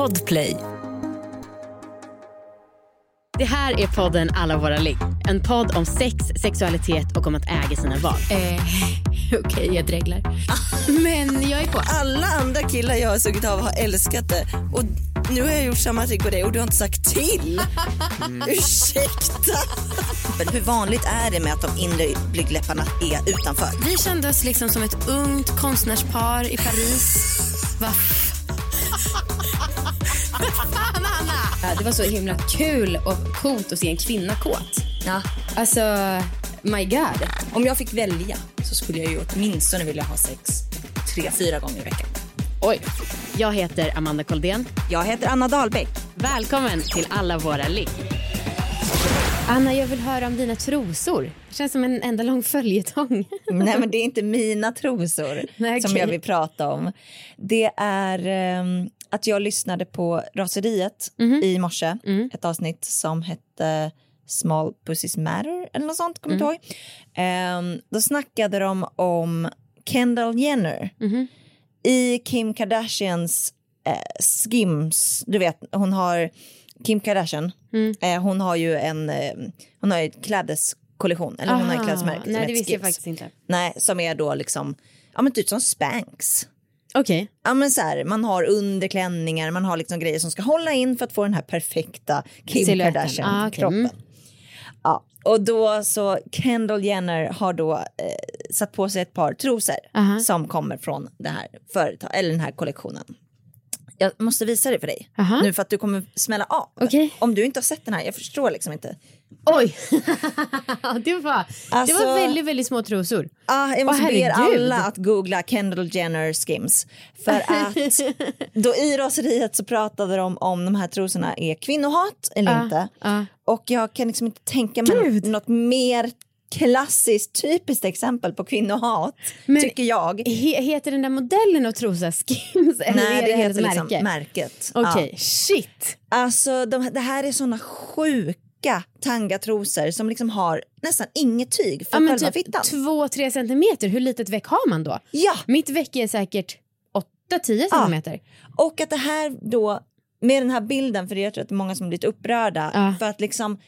Podplay. Det här är podden Alla våra ligg. En podd om sex, sexualitet och om att äga sina val. Eh, Okej, jag dreglar. Men jag är på. Alla andra killar jag har sugit av har älskat det. Och nu har jag gjort samma trick på dig och du har inte sagt till. Ursäkta. Men hur vanligt är det med att de inre blygdläpparna är utanför? Vi kände oss liksom som ett ungt konstnärspar i Paris. Va? Fan, Anna! Det var så himla kul och coolt att se en kvinna kåt. Ja. Alltså, my god. Om jag fick välja så skulle jag ju åtminstone vilja ha sex tre, fyra gånger i veckan. Oj. Jag heter Amanda Koldén. Jag heter Anna Dahlbäck. Välkommen till Alla våra ligg. Anna, jag vill höra om dina trosor. Det känns som en enda lång följetong. Nej, men det är inte mina trosor Nej, som jag vill prata om. Det är ehm, att jag lyssnade på Raseriet i morse. Ett avsnitt som hette Small Pussies Matter eller något sånt, kommer du ihåg? Ehm, då snackade de om Kendall Jenner. I Kim Kardashians eh, skims, du vet, hon har Kim Kardashian, eh, hon har ju en, eh, hon har ett klädeskollektion, eller hon har ett klädesmärke som Nej, det heter visste jag faktiskt inte. Nej, som är då liksom, ja men typ som Spanx. Okej. Ja men så här, man har underklänningar, man har liksom grejer som ska hålla in för att få den här perfekta Kim. Kardashian-kroppen. Ah. Mm. Ja, och då så Kendall Jenner har då eh, satt på sig ett par trosor Aha. som kommer från det här företaget, eller den här kollektionen. Jag måste visa det för dig Aha. nu för att du kommer smälla av. Okej. Om du inte har sett den här, jag förstår liksom inte. Oj! det, var, det Alltså- var väldigt, väldigt små trosor. Ah, jag måste be er alla att googla Kendall Jenner skims. För att då i raseriet så pratade de om de här trosorna är kvinnohat eller Ah, inte. ah. Och jag kan liksom inte tänka mig Gud. något mer klassiskt typiskt exempel på kvinnohat, Men- tycker jag. He, heter den där modellen av trosa Skims? Eller Nej, det hennes heter liksom märke? märket. Okej, Ja. shit. Alltså de, det här är såna sjuka tangatrosor som liksom har nästan inget tyg för Ja, själva typ fittan. två, tre centimeter. Hur litet veck har man då? Ja, Mitt veck är säkert 8-10 centimeter. Och att det här då, med den här bilden, för jag tror att det är många som blivit upprörda, Ja. för att liksom,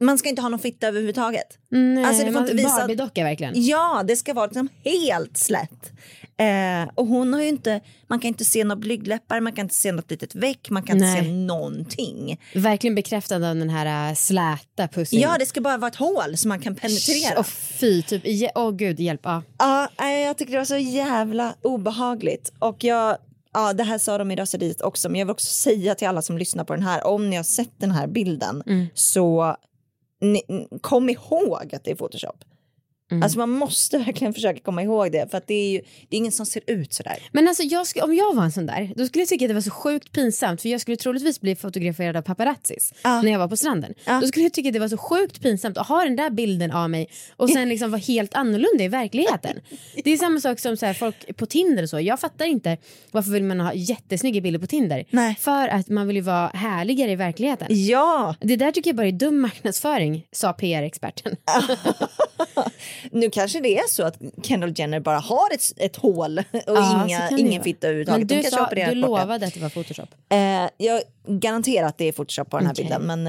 man ska inte ha någon fitta överhuvudtaget. Nej, Alltså, det får man- inte visa- Barbiedocka verkligen. Ja, det ska vara liksom helt slätt. Eh, och hon har ju inte, man kan inte se några blygdläppar, man kan inte se något litet veck, man kan inte Nej. se någonting. Verkligen bekräftad av den här äh, släta pussen. Ja, det ska bara vara ett hål som man kan penetrera. Åh fy, typ. Åh oh, gud, hjälp. Ja. Ja, nej, jag tycker det var så jävla obehagligt. Och jag, ja, det här sa de i raseriet också, men jag vill också säga till alla som lyssnar på den här, om ni har sett den här bilden, så ni, kom ihåg att det är Photoshop. Alltså man måste verkligen försöka komma ihåg det, för att det är ju det är ingen som ser ut sådär. Men alltså, jag skulle, om jag var en sån där, då skulle jag tycka att det var så sjukt pinsamt för jag skulle troligtvis bli fotograferad av paparazzis Ja. när jag var på stranden. Ja. Då skulle jag tycka att det var så sjukt pinsamt att ha den där bilden av mig och sen liksom vara helt annorlunda i verkligheten. Det är samma sak som så här, folk på Tinder och så. Jag fattar inte varför vill man ha jättesnygga bilder på Tinder? Nej. För att man vill ju vara härligare i verkligheten. Ja, Det där tycker jag bara är dum marknadsföring, sa PR-experten. nu kanske det är så att Kendall Jenner bara har ett, ett hål och Ja, inga, ingen fitta Men överhuvudtaget. De du, sa, du det. lovade att det var Photoshop. Eh, jag garanterar att det är Photoshop på den här Okej. bilden men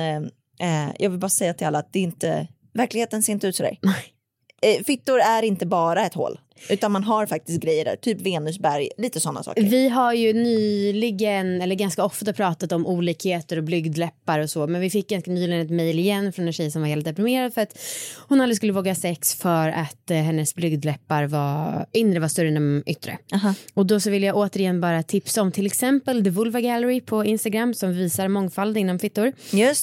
eh, eh, jag vill bara säga till alla att det inte, verkligheten ser inte ut sådär. Eh, fittor är inte bara ett hål utan man har faktiskt grejer där, typ Venusberg, lite sådana saker. Vi har ju nyligen, eller ganska ofta pratat om olikheter och blygdläppar och så. Men vi fick ganska nyligen ett mejl igen från en tjej som var helt deprimerad för att hon aldrig skulle våga sex för att eh, hennes blygdläppar var, inre var större än de yttre. Aha. Och då så vill jag återigen bara tipsa om till exempel The Vulva Gallery på Instagram som visar mångfald inom fittor.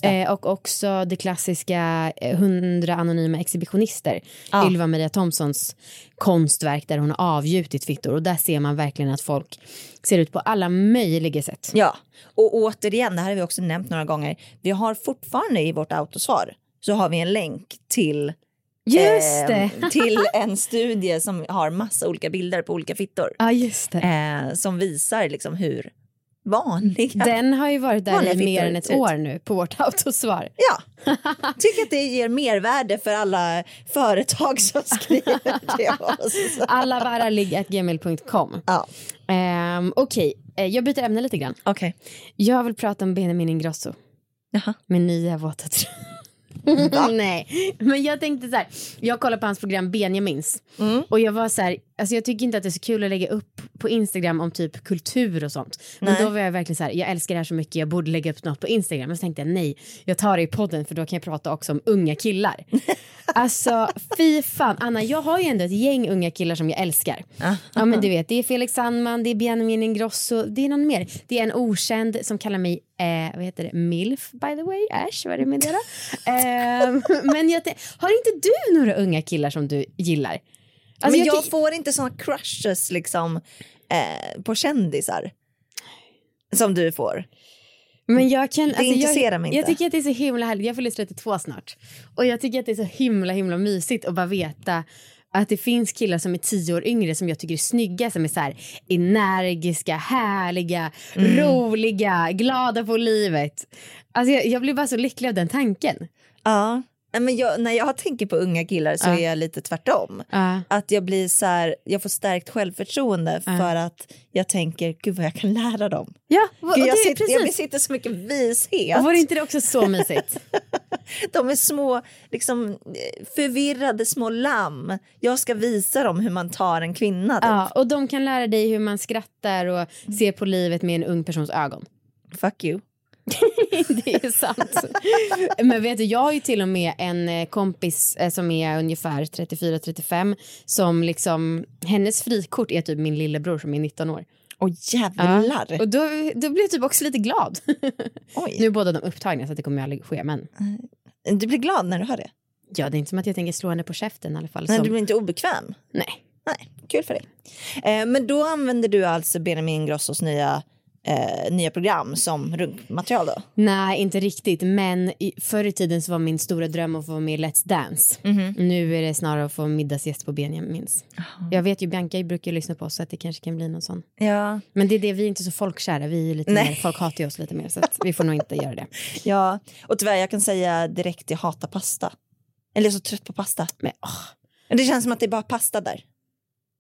Eh, och också det klassiska eh, 100 anonyma exhibitionister. Ja. Ylva Maria Thomsons konstverk där hon har avgjutit fittor. Och där ser man verkligen att folk ser ut på alla möjliga sätt. Ja, och återigen, det här har vi också nämnt några gånger, vi har fortfarande i vårt autosvar så har vi en länk till Just eh, till en studie som har massa olika bilder på olika fittor. Det. Eh, som visar liksom hur vanliga. Den har ju varit där i mer än ett ut. år nu på vårt autosvar. Ja, tycker att det ger mervärde för alla företag som skriver till oss. Allavaraligg.gmail.com. Ja, Um, Okej, eh, jag byter ämne lite grann. okej. Jag vill prata om Benjamin Ingrosso. Jaha. Min nya våta tröja. Nej, men jag tänkte så här. Jag kollade på hans program Benjamins. Mm. Och jag var så här, alltså jag tycker inte att det är så kul att lägga upp på Instagram om typ kultur och sånt. Men Nej. då var jag verkligen så här, jag älskar det här så mycket, jag borde lägga upp något på Instagram. Men så tänkte jag nej, jag tar det i podden för då kan jag prata också om unga killar. alltså fy fan, Anna, jag har ju ändå ett gäng unga killar som jag älskar. Ja men du vet, det är Felix Sandman, det är Benjamin Ingrosso, det är någon mer. Det är en okänd som kallar mig, eh, vad heter det, milf by the way, Ash, vad är det med det då? eh, Men jag har inte du några unga killar som du gillar? Alltså, men jag, ty- får inte såna crushes liksom eh, på kändisar. Som du får. Men jag kan, alltså, intresserar jag, mig inte. Jag tycker att det är så himla härligt. Jag fyller 32 snart. Och jag tycker att det är så himla himla mysigt att bara veta att det finns killar som är tio år yngre som jag tycker är snygga, som är så här energiska, härliga, Mm. roliga, glada på livet. Alltså jag, jag blir bara så lycklig av den tanken. Ja. Men jag, när jag tänker på unga killar så Ja. är jag lite tvärtom. Ja. Att jag blir så här, jag får stärkt självförtroende för att jag tänker, gud vad jag kan lära dem. Ja, och Gud, jag, det, sitter, jag precis. besitter så mycket vishet. Och var inte det också så mysigt? De är små, liksom eh, förvirrade små lamm. Jag ska visa dem hur man tar en kvinna. Typ. ja, och de kan lära dig hur man skrattar och ser på livet med en ung persons ögon. Fuck you. det är sant. Men vet du, jag har ju till och med en eh, kompis eh, som är ungefär 34-35 som liksom, hennes frikort är typ min lillebror som är 19 år. Åh jävlar. Och då, då blir jag typ också lite glad. Oj. nu är båda de upptagna så att det kommer ju aldrig ske men Du blir glad när du hör det? ja, det är inte som att jag tänker slå henne på käften i alla fall. Men Som, du blir inte obekväm? Nej. Nej, kul för dig. Eh, men då använder du alltså Benjamin Ingrossos nya, eh, nya program som runkmaterial då? Nej, inte riktigt. Men i, förr i tiden så var min stora dröm att få vara med i Let's Dance. Mhm. Nu är det snarare att få middagsgäst på Benjamins. Jag vet ju, Bianca brukar ju lyssna på oss så att det kanske kan bli någon sån. Ja. Men det är det, vi är inte så folkkära. Vi är lite Nej. mer, folk hatar ju oss lite mer så vi får nog inte göra det. ja, och tyvärr jag kan säga direkt jag hatar pasta. Eller jag är så trött på pasta. Men åh, Det känns som att det är bara pasta där.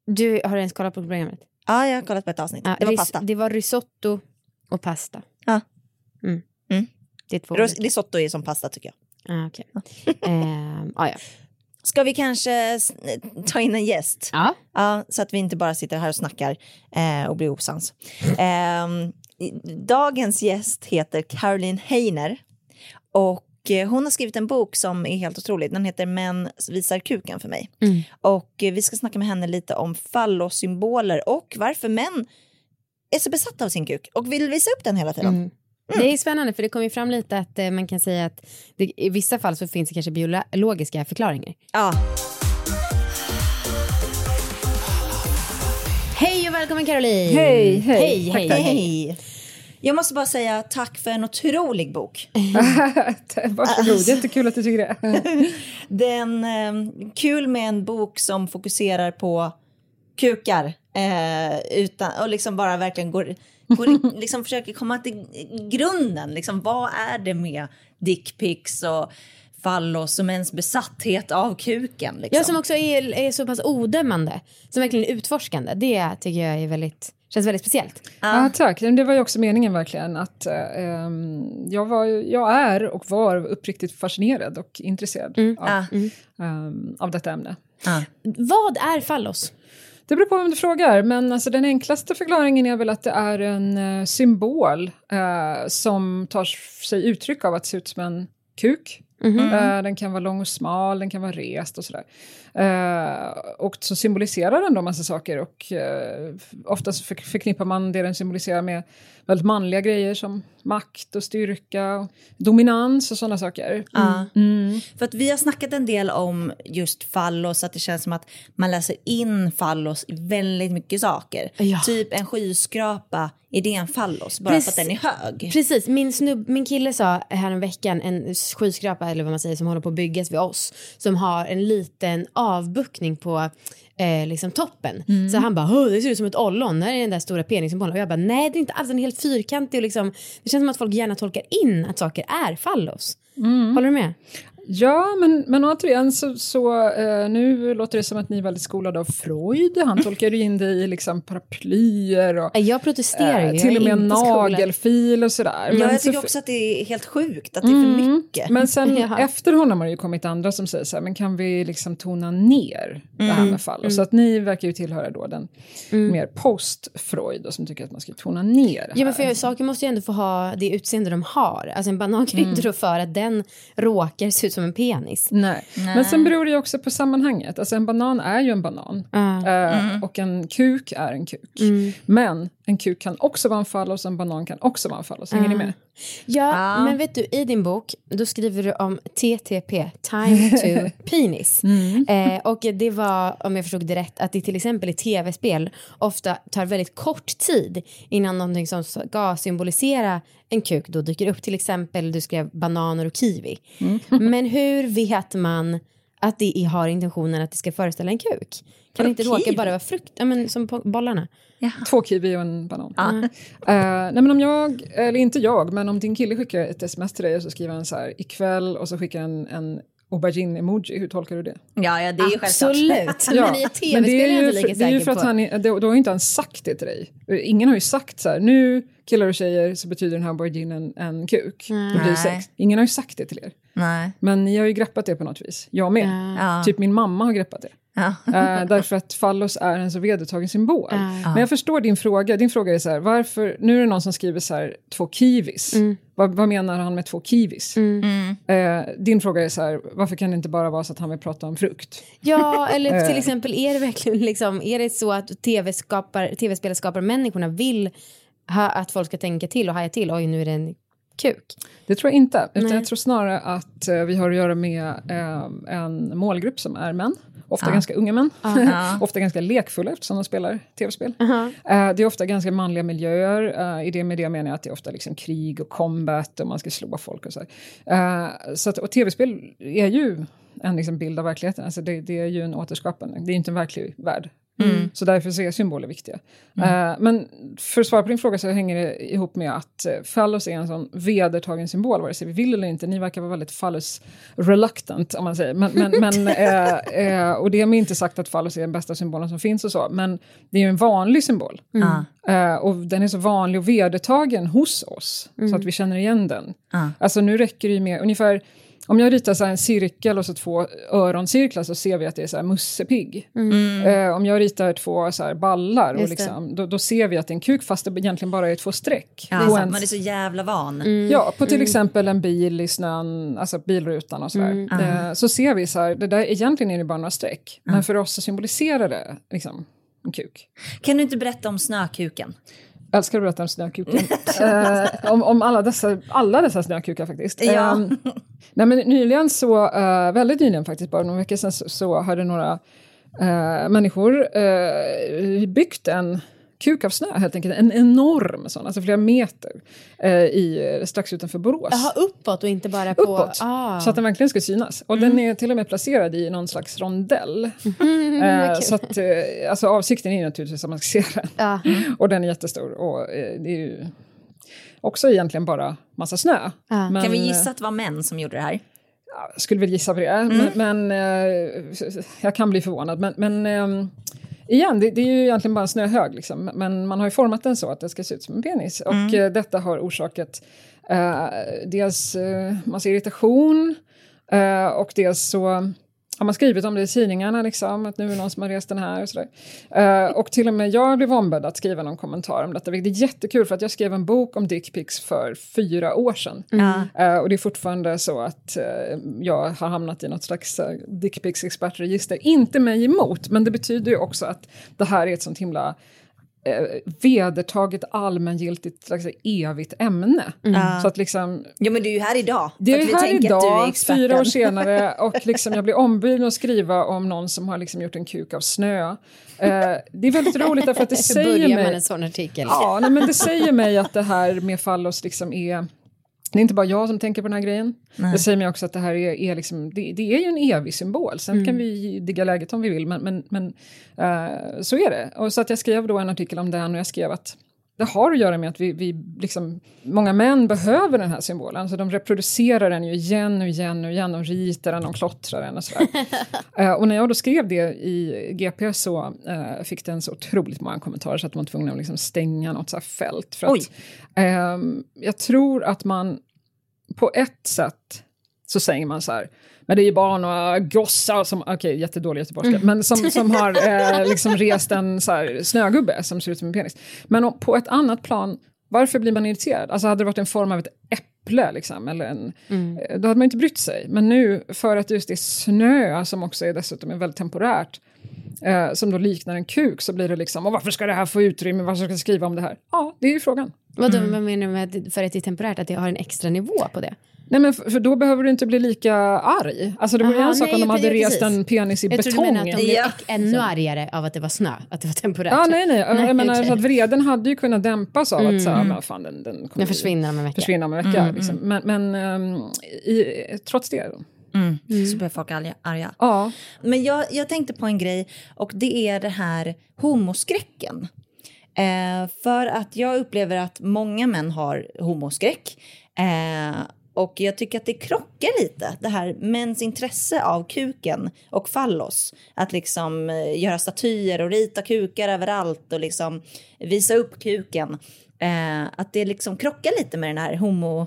du har du ens kollat på programmet? Ja, jag har kollat på ett avsnitt. Ja, det var ris- pasta. Det var risotto och pasta. Ja. Mm. Mm. Det är två Ros- olika. Risotto är som pasta tycker jag. Ah, okej. Ehm, ah, ja. Ska vi kanske s- ta in en gäst? ja. Ja, så att vi inte bara sitter här och snackar eh, och blir osams. Ehm, i- dagens gäst heter Caroline Heiner och hon har skrivit en bok som är helt otrolig. Den heter Män visar kuken för mig. Mm. Och eh, vi ska snacka med henne lite om fallosymboler och varför män är så besatta av sin kuk och vill visa upp den hela tiden. Mm. Det är spännande för det kommer ju fram lite att eh, man kan säga att det, i vissa fall så finns det kanske biologiska förklaringar. Ja. Hej och välkommen Caroline! Hej, hej. Hej, hej, hej. Hej! Jag måste bara säga tack för en otrolig bok. Varsågod, jättekul att du tycker det. Den, eh, kul med en bok som fokuserar på kukar eh, utan, och liksom bara verkligen går, går liksom försöker komma till grunden. Liksom, vad är det med dickpics och fallos och mäns besatthet av kuken? Liksom? Ja, som också är, är så pass odömande, som verkligen är utforskande. Det tycker jag är väldigt, känns väldigt speciellt. Ja, tack. Men Det var ju också meningen verkligen. att eh, ehm, jag, var, jag är och var uppriktigt fascinerad och intresserad av, Ah. ehm, av detta ämne. Ah. Vad är fallos? Det beror på vem du frågar, men alltså den enklaste förklaringen är väl att det är en eh, symbol eh, som tar sig uttryck av att se ut som en kuk. Eh, den kan vara lång och smal, den kan vara rest och sådär. Eh, och så symboliserar den då massa saker och uh, oftast för, förknippar man det den symboliserar med väldigt manliga grejer som makt och styrka, och dominans och sådana saker. Ja. Mm. För att vi har snackat en del om just fallos, att det känns som att man läser in fallos i väldigt mycket saker. Ja. Typ en skyskrapa är det en fallos bara Precis. för att den är hög? Precis, min, snubb, min kille sa häromveckan en skyskrapa eller vad man säger som håller på att byggas vid oss som har en liten avbuktning på eh, liksom toppen. Mm. Så han bara, "Åh, det ser ut som ett ollon, där är den där stora penissymbolen. Och jag bara, nej det är inte alls, den är helt fyrkantig och liksom, det känns som att folk gärna tolkar in att saker är fallos. Mm. Håller du med? Ja, men, men återigen så, så eh, nu låter det som att ni är väldigt skolade av Freud. Han tolkar ju in det i liksom paraplyer och Jag protesterar eh, till och med nagelfil och sådär. Ja, Men jag så- tycker också att det är helt sjukt att det är för mycket. Men sen efter honom har det ju kommit andra som säger så här, men kan vi liksom tona ner det här med fall? Och Så att ni verkar ju tillhöra då den mer post-Freud och som tycker att man ska tona ner det Ja, men här. för saker måste ju ändå få ha det utseende de har. Alltså en banan kan ju Mm. inte rå för att den råkar se ut som en penis. Nej. men sen beror det ju också på sammanhanget. Alltså en banan är ju en banan. Eh, Och en kuk är en kuk. Men en kuk kan också vara en fallos, en banan kan också vara en fallos. Hänger ni med? Ja, men vet du, i din bok då skriver du om TTP, time to penis. Eh, och det var, om jag förstod det rätt, att det till exempel i tv-spel ofta tar väldigt kort tid innan någonting som ska symbolisera en kuk då dyker upp. Till exempel, du skrev bananer och kiwi. Men hur vet man att det har intentionen att det ska föreställa en kuk? Kan det inte råka bara vara frukt, ja, men som på bollarna? Två kiwi och en banan. Eh, nej men om jag, eller inte jag, men om din kille skickar ett sms till dig och så skriver han så här ikväll och så skickar han en, en aubergine-emoji, hur tolkar du det? Ja, ja, det är ju självklart. Absolut, men i ett tv-spel är jag ju inte lika för, det är ju säker för att på. han, är- då, då har ju inte han sagt det till dig. Ingen har ju sagt så här, nu killar och tjejer så betyder den här auberginen en kuk. Det blir sex. Ingen har ju sagt det till er. Nej. Men ni har ju greppat det på något vis. Jag med. Ja. Typ min mamma har greppat det. Ja. Eh, därför att fallos är en så vedertagen symbol. Men jag förstår din fråga. Din fråga är så här, varför, nu är det någon som skriver så här, två kiwis. Vad, vad menar han med två kiwis? Eh, din fråga är så här, varför kan det inte bara vara så att han vill prata om frukt? Ja, eller Eh. till exempel är det verkligen liksom, är det så att tv-skapar, tv-spelskaparmänniskorna vill ha, att folk ska tänka till och haja till, oj nu är det en kuk. Det tror jag inte. Utan Nej. jag tror snarare att eh, vi har att göra med eh, en målgrupp som är män. Ofta ganska unga män. ofta ganska lekfulla eftersom de spelar tv-spel. Eh, det är ofta ganska manliga miljöer. Uh, I det med det menar jag att det är ofta liksom krig och combat och man ska slå folk och så. här. Så att, och tv-spel är ju en liksom bild av verkligheten. Alltså det, det är ju en återskapande. Det är inte en verklig värld. Så därför så är symboler viktiga. Eh, men för att svara på din fråga så hänger det ihop med att uh, fallos är en sån vedertagen symbol, vare sig vi vill eller inte. Ni verkar vara väldigt fallos reluctant, om man säger. Men, men, men, eh, eh, och det är inte sagt att fallos är den bästa symbolen som finns och så, men det är ju en vanlig symbol. Eh, och den är så vanlig och vedertagen hos oss, så att vi känner igen den. Alltså nu räcker det ju med ungefär om jag ritar så här en cirkel och så två öroncirklar så ser vi att det är så här Musse-Pigg. Eh, om jag ritar två så här ballar, och liksom, då, då ser vi att det är en kuk fast det egentligen bara är två streck. Ja, på så en, att man är så jävla van. ja, på till exempel en bil i snön, alltså bilrutan och sådär. Eh, så ser vi så här, det där egentligen är det bara några streck. Men för oss så symboliserar det liksom en kuk. Kan du inte berätta om snökuken? Älskar att berätta om snökuken. eh, om om alla, dessa, alla dessa snökukar faktiskt. Ja. Eh, nej, men nyligen så, eh, väldigt nyligen faktiskt, bara några veckor sedan så, så hade några eh, människor eh, byggt en kuk av snö helt enkelt. En enorm sån, alltså flera meter, eh, i, strax utanför Borås. Jaha, uppåt och inte bara på... Uppåt, Ah. så att den verkligen ska synas. Och den är till och med placerad i någon slags rondell. eh, så att, eh, alltså, avsikten är naturligtvis att man ska se den. Ja. Och den är jättestor. Och eh, det är ju också egentligen bara massa snö. Ja. Men, Kan vi eh, gissa att det var män som gjorde det här? Jag skulle väl gissa på det. Men, men eh, jag kan bli förvånad. Men, men ehm, igen, det, det är ju egentligen bara en snöhög. Liksom. Men man har ju format den så att det ska se ut som en penis. Och eh, detta har orsakat eh, dels eh, massa irritation eh, och dels så har man skrivit om det i tidningarna, liksom, att nu är någon som har rest den här och sådär. Eh, och till och med jag blev ombedd att skriva någon kommentar om detta, vilket är jättekul för att jag skrev en bok om dickpics för fyra år sedan. Eh, och det är fortfarande så att eh, jag har hamnat i något slags uh, dickpics expertregister. Inte mig emot, men det betyder ju också att det här är ett sånt himla eh, vedertaget allmängiltigt slags evigt ämne. Mm. Så att liksom, ja men du är ju här idag. det är här du är idag, experten. fyra år senare, och liksom jag blir ombuden att skriva om någon som har liksom gjort en kuk av snö. Eh, det är väldigt roligt därför att det Hur säger börjar man mig... en sån artikel? Ja, nej, men det säger mig att det här med fallos liksom är... Det är inte bara jag som tänker på den här grejen. Det säger mig också att det här är, är liksom, det, det är ju en evig symbol. Sen Mm. kan vi digga läget om vi vill, men, men, men eh, så är det. Och så att jag skrev då en artikel om den och jag skrev att det har att göra med att vi, vi liksom, många män behöver den här symbolen. Alltså de reproducerar den ju igen och igen och igen. De ritar den, de klottrar den och sådär. Eh, och när jag då skrev det i GP så eh, fick den så otroligt många kommentarer så att de var tvungna att liksom stänga något så fält. För Oj. att, ehm, jag tror att man på ett sätt så säger man så här, men det är ju bara några gossar som, okej okay, jättedålig göteborgska, men som, som har eh, liksom rest en så här, snögubbe som ser ut som en penis. Men om, på ett annat plan, varför blir man irriterad? Alltså hade det varit en form av ett äpple liksom, eller en, eh, då hade man inte brytt sig. Men nu, för att just det är snö som också är dessutom är väldigt temporärt, eh, som då liknar en kuk, så blir det liksom, och varför ska det här få utrymme, varför ska jag skriva om det här? Ja, det är ju frågan. Vadå, vad menar du med att, för att det är temporärt, att det har en extra nivå på det? Nej men för, för då behöver du inte bli lika arg. Alltså det vore en sak nej, om de hade precis. rest en penis i Jag tror du betong. menar att de blev Ja. ännu argare av att det var snö, att det var temporärt. Ja, nej, nej. jag menar, okej. så att vreden hade ju kunnat dämpas av att så här, men fan, den, den kommer Den försvinner om en vecka. försvinna om en vecka. Liksom. Men, men ehm, i, trots det. Då. Mm. Så blir folk arga. arga. Ja. Men jag, jag tänkte på en grej och det är det här homoskräcken. Eh, för att jag upplever att många män har homoskräck. Eh, och jag tycker att det krockar lite, det här mäns intresse av kuken och fallos. Att liksom eh, göra statyer och rita kukar överallt och liksom visa upp kuken. Eh, att det liksom krockar lite med den här homo,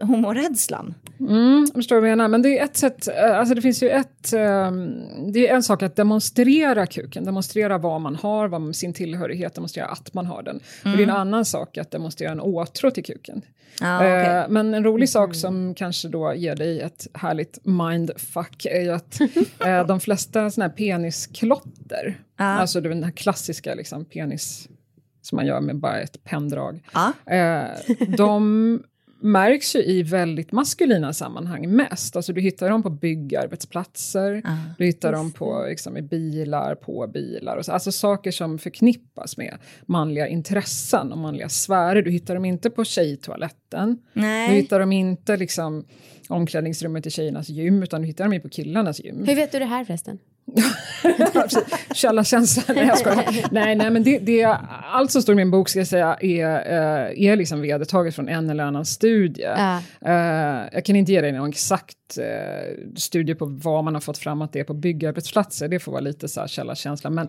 homorädslan. Mm, jag förstår vad du menar. Men det är ett sätt, eh, alltså det finns ju ett, ehm, det är en sak att demonstrera kuken, demonstrera vad man har, vad sin tillhörighet, demonstrera att man har den. Och det är en annan sak att demonstrera en åtrå till kuken. Okej. Eh, men en rolig sak som kanske då ger dig ett härligt mindfuck är ju att eh, de flesta såna här penisklotter, alltså den här klassiska liksom, penis som man gör med bara ett penndrag, Ja. eh, de märks ju i väldigt maskulina sammanhang mest. Alltså du hittar dem på byggarbetsplatser, du hittar dem på, liksom, i bilar, på bilar. Och så. Alltså saker som förknippas med manliga intressen och manliga sfärer. Du hittar dem inte på tjejtoaletten. Du Nej. hittar dem inte liksom omklädningsrummet i tjejernas gym, utan du hittar dem ju på killarnas gym. Hur vet du det här förresten? Källarkänsla. Nej, jag skojar. nej, nej, men det, det, allt som står i min bok ska jag säga är, eh, är liksom vedertaget från en eller annan studie. Ja. Eh, jag kan inte ge dig någon exakt eh, studie på vad man har fått fram att det är på byggarbetsplatser. Det får vara lite så här källarkänsla. Men,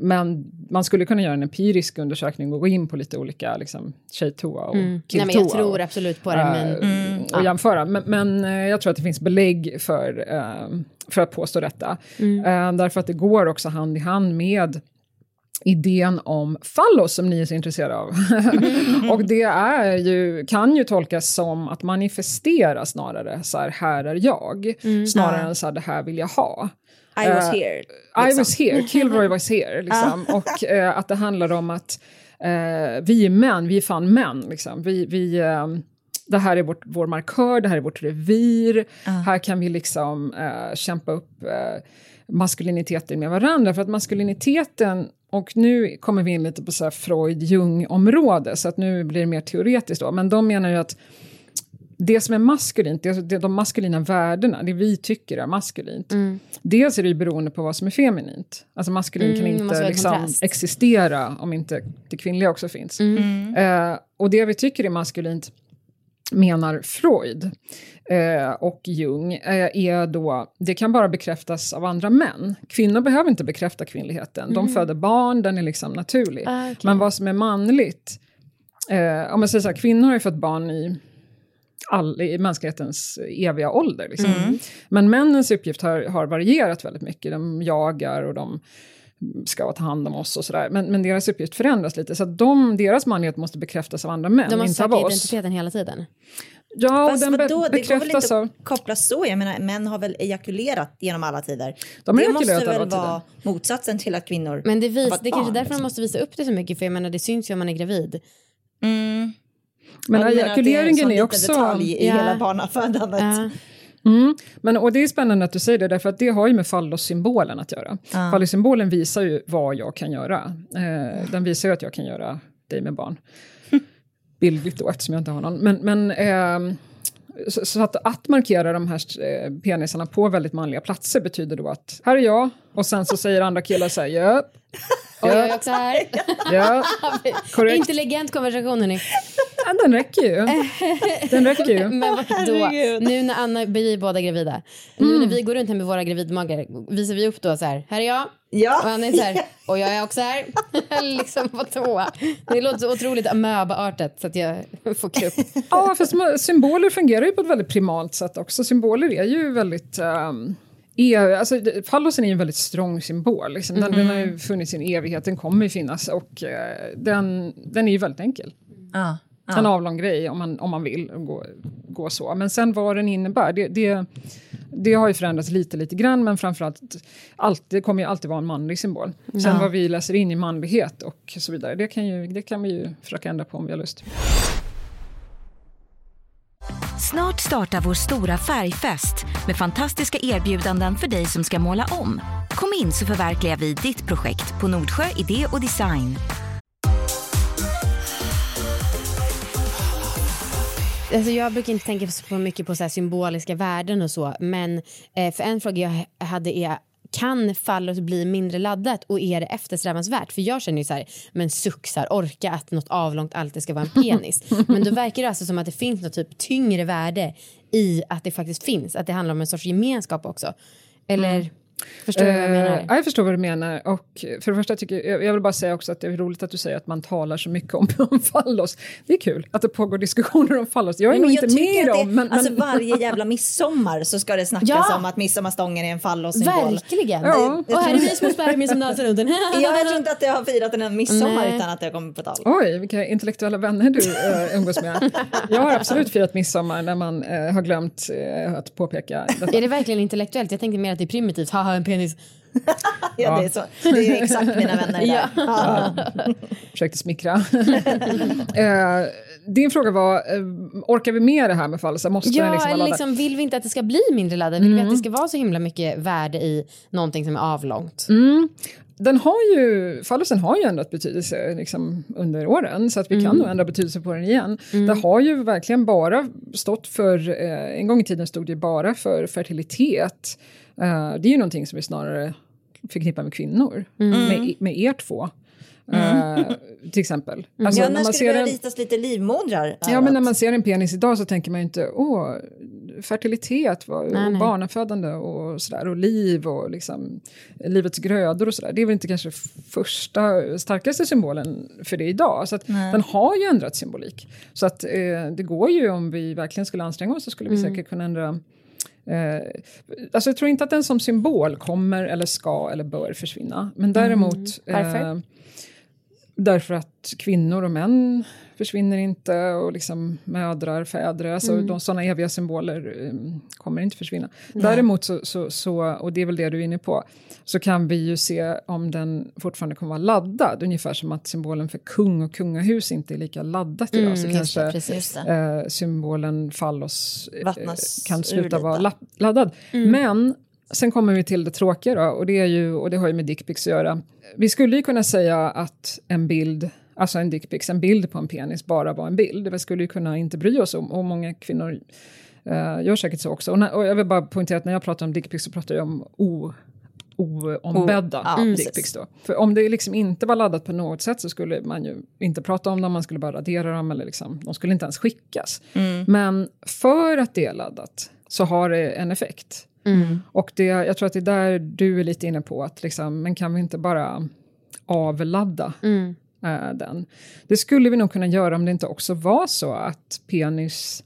men man skulle kunna göra en empirisk undersökning och gå in på lite olika liksom, tjejtoa och Nej, killtoa. men jag tror absolut på det. Men... eh, och jämföra. Men, men eh, jag tror att det finns belägg för, eh, för att påstå detta. Eh, därför att det går också hand i hand med idén om fallos som ni är så intresserade av. och det är ju, kan ju tolkas som att manifestera snarare, så här, här är jag, snarare än så här, det här vill jag ha. I was here. I liksom. was here, Kilroy was here. Liksom. och eh, att det handlar om att eh, vi är män, vi är fan män. Liksom. Vi, vi, det här är vårt, vår markör, det här är vårt revir. Här kan vi liksom eh, kämpa upp eh, maskuliniteten med varandra. För att maskuliniteten, och nu kommer vi in lite på så Freud-Jung-område, så att nu blir det mer teoretiskt då. Men de menar ju att det som är maskulint, det, det, de maskulina värdena, det vi tycker är maskulint. Dels är det ju beroende på vad som är feminint. Alltså maskulin Mm, kan inte liksom, existera om inte det kvinnliga också finns. Eh, och det vi tycker är maskulint menar Freud eh, och Jung eh, är då, det kan bara bekräftas av andra män. Kvinnor behöver inte bekräfta kvinnligheten. De föder barn, den är liksom naturlig. Ah, okej. Men vad som är manligt, eh, om man säger så här, kvinnor har ju fått barn i all, i mänsklighetens eviga ålder. Liksom. Men männens uppgift har, har varierat väldigt mycket. De jagar och de ska ta hand om oss och sådär. Men, men deras uppgift förändras lite. Så att de, deras manlighet måste bekräftas av andra män, De måste inte av söka oss. identiteten hela tiden. Ja, och Fast den be vadå, det går väl inte av... att koppla så? Jag menar, män har väl ejakulerat genom alla tider? De det måste väl vara motsatsen till att kvinnor Men det, vis, det är kanske barn, därför liksom. man måste visa upp det så mycket för jag menar det syns ju om man är gravid. Mm. Men Ja, är ejakuleringen är liten också... detalj i Ja. hela barnafödandet. Ja. Mm. Men, och det är spännande att du säger det, därför att det har ju med fallossymbolen att göra. Ja. Fallossymbolen visar ju vad jag kan göra. Eh, den visar ju att jag kan göra dig med barn. Bildligt då, eftersom jag inte har någon. Men, men ehm, så, så att, att markera de här eh, penisarna på väldigt manliga platser betyder då att här är jag, och sen så säger andra killar så här, ja, Och jag är också här. ja, korrekt. Intelligent konversation hörni. Ja, den räcker ju. Den räcker ju. Men vadå? Nu när Anna vi är båda gravida. Nu när vi går runt här med våra gravidmagar visar vi upp då så här. Här är jag. Och Ja. han är så här. Och jag är också här. liksom vadå? Det låter så otroligt amöba-artat så att jag får krupp. Ja, fast symboler fungerar ju på ett väldigt primalt sätt också. Symboler är ju väldigt... Um, e alltså, fallosen är ju en väldigt strong symbol. Liksom. Den, den har ju funnits i en evighet, den kommer ju finnas och eh, den, den är ju väldigt enkel. Ja. En avlång grej om man, om man vill gå, gå så. Men sen vad den innebär, det, det, det har ju förändrats lite, lite grann, men framförallt allt, det kommer ju alltid vara en manlig symbol. Sen Ja. vad vi läser in i manlighet och så vidare, det kan, ju, det kan vi ju försöka ändra på om vi har lust. Snart startar vår stora färgfest med fantastiska erbjudanden för dig som ska måla om. Kom in så förverkligar vi ditt projekt på Nordsjö Idé och Design. Alltså jag brukar inte tänka så mycket på så här symboliska värden och så. Men eh, för en fråga jag hade är kan fallos bli mindre laddat och är det eftersträvansvärt? För jag känner ju så här, men suxar, orka att något avlångt alltid ska vara en penis. men då verkar det alltså som att det finns något typ tyngre värde i att det faktiskt finns, att det handlar om en sorts gemenskap också. Eller, förstår du vad jag menar? Eh, ja, jag förstår vad du menar. Och för det första tycker jag, jag vill bara säga också att det är roligt att du säger att man talar så mycket om, om fallos. Det är kul att det pågår diskussioner om fallos. Jag är nog Men inte jag tycker med i det- dem. Men, alltså men, varje jävla midsommar så ska det snackas Ja. om att midsommarstången är en fallossymbol. Verkligen. Ja. Och här är vi små spermier som dansar runt den. Ja, jag tror inte att jag har firat en midsommar Nej. utan att det har kommit på tal. Oj, vilka intellektuella vänner du uh, umgås med. Jag har absolut firat midsommar när man eh, har glömt eh, att påpeka detta. Är det verkligen intellektuellt? Jag tänkte mer att det är primitivt. Haha, en penis. Ja, det, är så. det är exakt mina vänner där. Ja. Ja. Försökte smickra. Eh, din fråga var, eh, orkar vi med det här med fallos? Måste den Ja, liksom eller liksom, vill vi inte att det ska bli mindre laddat? Vill vi att det ska vara så himla mycket värde i någonting som är avlångt? Mm. Den har ju, fallosen har ju ändrat betydelse liksom, under åren så att vi kan nog ändra betydelse på den igen. Det har ju verkligen bara stått för, eh, en gång i tiden stod det bara för fertilitet. Eh, det är ju någonting som vi snarare förknippar med kvinnor, med, med er två. Eh, till exempel. Alltså, Ja, när när man ska det ser börja en, ritas lite livmodrar? Ja, men när man ser en penis idag så tänker man ju inte åh, fertilitet vad- och Nej, nej. barnafödande och sådär och liv och liksom livets grödor och sådär. Det är väl inte kanske första starkaste symbolen för det idag. Så att den har ju ändrat symbolik. Så att eh, det går ju om vi verkligen skulle anstränga oss så skulle vi Mm. säkert kunna ändra Eh, alltså jag tror inte att den som symbol kommer eller ska eller bör försvinna. Men däremot... Mm. Varför? Eh, därför att kvinnor och män försvinner inte och liksom mödrar, fäder, alltså Mm. de sådana eviga symboler um, kommer inte försvinna. Däremot så, så, så, och det är väl det du är inne på, så kan vi ju se om den fortfarande kommer vara laddad, ungefär som att symbolen för kung och kungahus inte är lika laddat idag, så Mm, det, kanske det. eh, symbolen fallos eh, kan sluta vara la- laddad. Mm. Men sen kommer vi till det tråkiga då, och det, är ju, och det har ju med dickpics att göra. Vi skulle ju kunna säga att en bild, alltså en dickpics, en bild på en penis bara var en bild. Vi skulle ju kunna inte bry oss om, och många kvinnor eh, gör säkert så också. Och, när, och jag vill bara poängtera att när jag pratar om dickpics så pratar jag om o oombedda O- ja, dickpics då. För om det liksom inte var laddat på något sätt så skulle man ju inte prata om dem, man skulle bara radera dem eller liksom, de skulle inte ens skickas. Men för att det är laddat så har det en effekt. Och det, jag tror att det är där du är lite inne på, att liksom, men kan vi inte bara avladda eh, den? Det skulle vi nog kunna göra om det inte också var så att penis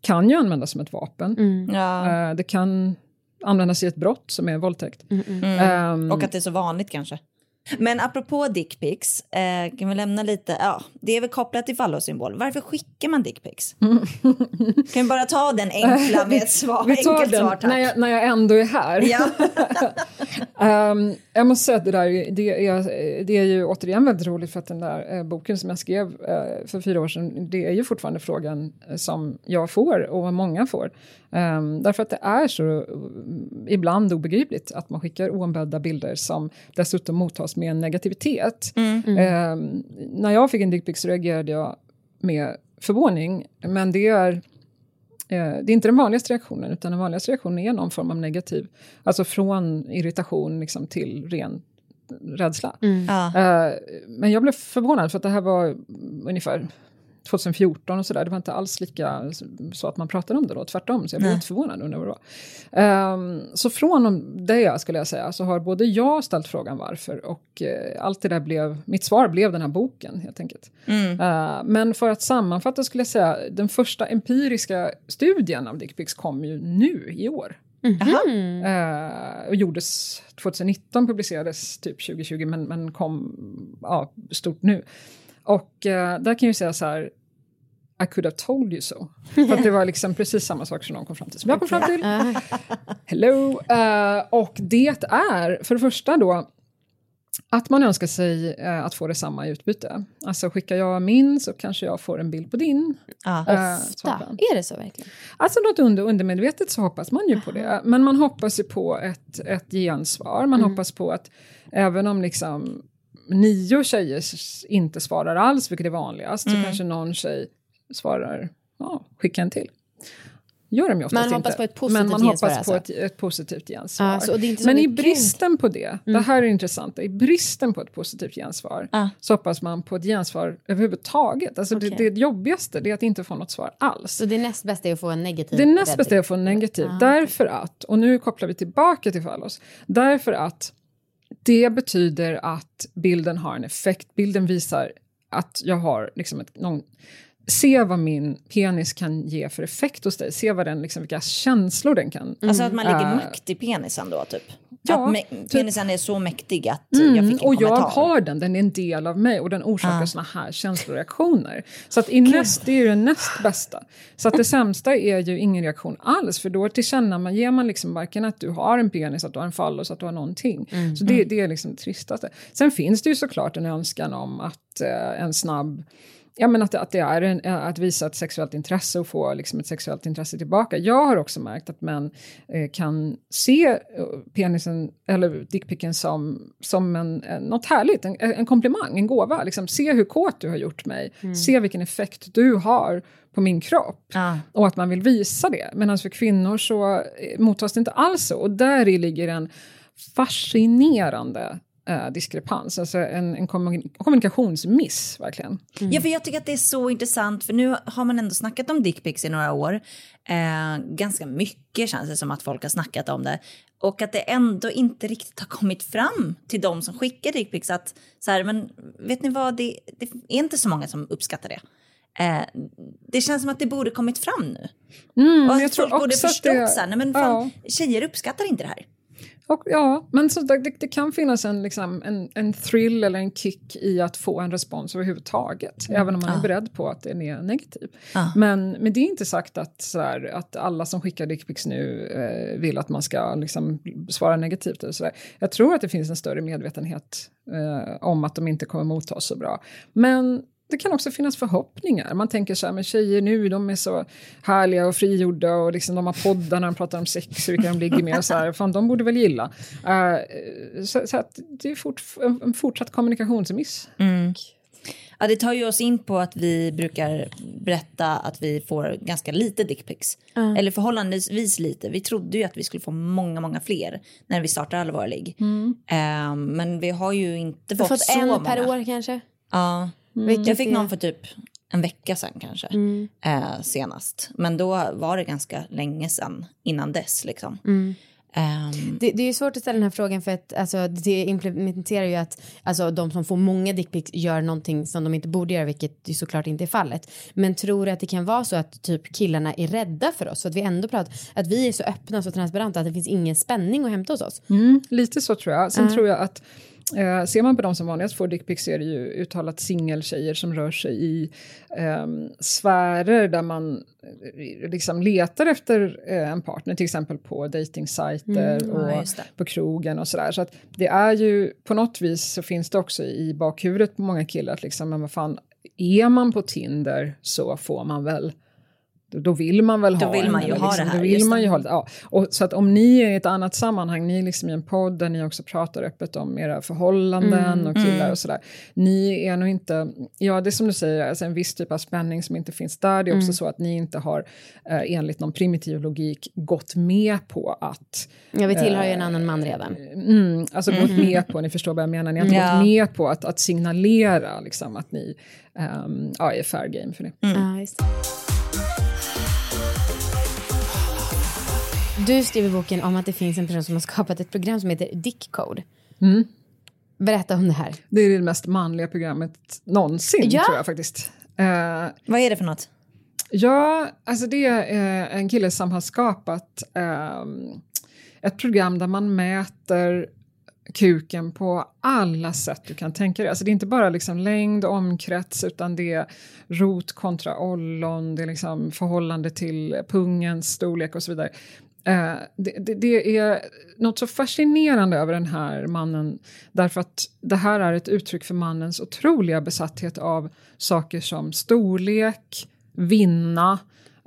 kan ju användas som ett vapen. Ja. Eh, det kan användas i ett brott som är våldtäkt. Ehm, Och att det är så vanligt kanske. Men apropå dickpics, eh, kan vi lämna lite, ja, det är väl kopplat till fallossymbol. Varför skickar man dickpics? kan vi bara ta den enkla med ett svar, vi tar enkelt den svar, tack. när jag, när jag ändå är här. Ja. um, jag måste säga att det där det är, det är ju återigen väldigt roligt för att den där eh, boken som jag skrev eh, för fyra år sedan, det är ju fortfarande frågan eh, som jag får och vad många får. Um, därför att det är så uh, ibland obegripligt att man skickar oombedda bilder som dessutom mottas med en negativitet. Mm. Um, när jag fick en dickpic så reagerade jag med förvåning, men det är eh, det är inte den vanligaste reaktionen, utan den vanligaste reaktionen är någon form av negativ. Alltså från irritation liksom, till ren rädsla. Mm. Ja. Uh, men jag blev förvånad för att det här var ungefär 2014 och sådär. Det var inte alls lika så att man pratade om det då, tvärtom. Så jag blev lite förvånad under vad det var. Um, så från det skulle jag säga så har både jag ställt frågan varför och uh, allt det där blev, mitt svar blev den här boken helt enkelt. Mm. Uh, men för att sammanfatta skulle jag säga, den första empiriska studien av dickpics kom ju nu i år. Mm. Uh, och gjordes 2019, publicerades typ 2020 men, men kom ja, stort nu. Och uh, där kan jag säga så här, I could have told you so. För att det var liksom precis samma sak som de kom fram till som jag kom fram till. Hello! Uh, och det är för det första då att man önskar sig uh, att få detsamma i utbyte. Alltså skickar jag min så kanske jag får en bild på din. Ja. Uh, Ofta. Är det så verkligen? Alltså något under, undermedvetet så hoppas man ju på det. Men man hoppas ju på ett, ett gensvar. Man Mm. hoppas på att även om liksom nio tjejer inte svarar alls, vilket är vanligast, Mm. så kanske någon tjej svarar ja, skicka en till. Gör de ju Man inte. hoppas på ett positivt Men man gensvar hoppas på alltså. ett, ett positivt gensvar. Ja, så det är inte så Men i bristen på det, det här är intressant, i bristen på ett positivt gensvar Ja. så hoppas man på ett gensvar överhuvudtaget. Alltså Okej. det, det jobbigaste det är att inte få något svar alls. Så det näst bästa är att få en negativ Det näst bästa är att få en negativ. Ah, därför att, och nu kopplar vi tillbaka till Fallos, därför att det betyder att bilden har en effekt. Bilden visar att jag har liksom ett, någon, se vad min penis kan ge för effekt hos dig. Se vad den, liksom, vilka känslor den kan... Alltså att man lägger Äh, makt i penisen då, typ? Ja, att penisen är så mäktig att Mm, jag fick en och jag kommentar. har den, den är en del av mig och den orsakar Ah. såna här känsloreaktioner. Så att i näst, det är ju det näst bästa. Så att det sämsta är ju ingen reaktion alls, för då tillkänner man, ger man liksom varken att du har en penis, att du har en fallos, att du har någonting. Mm. Så det, det är liksom det tristaste. Sen finns det ju såklart en önskan om att eh, en snabb Ja, men att, att det är en, att visa ett sexuellt intresse och få liksom ett sexuellt intresse tillbaka. Jag har också märkt att män eh, kan se eh, penisen eller dickpicken som, som en, en, något härligt, en, en komplimang, en gåva. Liksom, se hur kåt du har gjort mig, se vilken effekt du har på min kropp. Ja. Och att man vill visa det. Medan för kvinnor så eh, mottas det inte alls så. Och där ligger en fascinerande eh, diskrepans, alltså en, en kommunik- kommunikationsmiss verkligen. Ja, för jag tycker att det är så intressant, för nu har man ändå snackat om dickpics i några år. Eh, ganska mycket känns det som att folk har snackat om det. Och att det ändå inte riktigt har kommit fram till de som skickar dickpics att så här, men vet ni vad, det, det är inte så många som uppskattar det. Eh, det känns som att det borde kommit fram nu. Mm, och jag att tror folk borde också att förstått det- så här, nej men fan, tjejer uppskattar inte det här. Och, ja, men så det, det, kan finnas en, liksom, en, en thrill eller en kick i att få en respons överhuvudtaget, även om man är beredd på att den är negativ. Ja. Men med det är inte sagt att, så här, att alla som skickar dickpics nu eh, vill att man ska liksom, svara negativt. Eller så där. Jag tror att det finns en större medvetenhet eh, om att de inte kommer mottas så bra. Men det kan också finnas förhoppningar. Man tänker så här, men tjejer nu, de är så härliga och frigjorda och liksom de har poddar när de pratar om sex och vilka de ligger med och så här, fan de borde väl gilla. Eh, så, så att det är fort, en, en fortsatt kommunikationsmiss. Ja, det tar ju oss in på att vi brukar berätta att vi får ganska lite dickpics. Eller förhållandevis lite. Vi trodde ju att vi skulle få många, många fler när vi startade Allvarlig. Eh, men vi har ju inte fått, fått så en många. per år kanske? Ja. Vilket Jag fick någon för typ en vecka sedan kanske. Eh, senast. Men då var det ganska länge sedan innan dess liksom. Ehm, Det, det är ju svårt att ställa den här frågan för att alltså, det implementerar ju att alltså, de som får många dickpics gör någonting som de inte borde göra, vilket ju såklart inte är fallet. Men tror du att det kan vara så att typ killarna är rädda för oss? För att vi ändå pratar, att vi är så öppna och så transparenta att det finns ingen spänning att hämta hos oss? Mm, lite så tror jag. Sen tror jag att Eh, ser man på de som vanligast får dickpics är det ju uttalat singeltjejer som rör sig i eh, sfärer där man eh, liksom letar efter eh, en partner, till exempel på dejtingsajter mm, och ja, på krogen och sådär. Så att det är ju på något vis så finns det också i bakhuvudet på många killar att liksom, men vad fan, är man på Tinder så får man väl då vill man väl då ha vill man ju liksom, ha det här. Då vill man ju ha det, ja. och, så att om ni är i ett annat sammanhang, ni är liksom i en podd där ni också pratar öppet om era förhållanden mm, och killar mm. och sådär. Ni är nog inte, ja det är som du säger, alltså en viss typ av spänning som inte finns där. Det är också mm. så att ni inte har eh, enligt någon primitiv logik gått med på att... Ja vi tillhör ju en annan man redan. Mm, alltså gått mm. med på, ni förstår vad jag menar, ni har inte ja. gått med på att, att signalera liksom, att ni um, ja, är fair game för det. Ja, Du skriver boken om att det finns en person som har skapat ett program som heter Dickcode. Mm. Berätta om det här. Det är det mest manliga programmet någonsin, ja. tror jag faktiskt. Uh, Vad är det för något? Ja, alltså det är en kille som har skapat um, ett program där man mäter kuken på alla sätt du kan tänka dig. Alltså det är inte bara liksom längd och omkrets utan det är rot kontra ollon, det är liksom förhållande till pungens storlek och så vidare. Eh, det, det, det, är något så fascinerande över den här mannen därför att det här är ett uttryck för mannens otroliga besatthet av saker som storlek, vinna,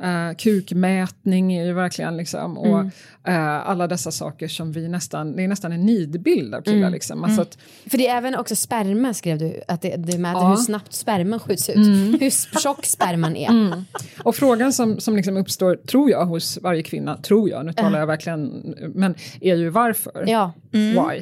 Uh, kukmätning är ju verkligen liksom, och mm. uh, alla dessa saker som vi nästan, det är nästan en nidbild av killar mm. liksom. Alltså mm. att, För det är även också sperma skrev du, att det, det mäter ja. hur snabbt sperman skjuts ut, mm. hur tjock sperman är. Mm. Och frågan som, som liksom uppstår, tror jag, hos varje kvinna, tror jag, nu talar jag verkligen, men är ju varför? Ja. Why?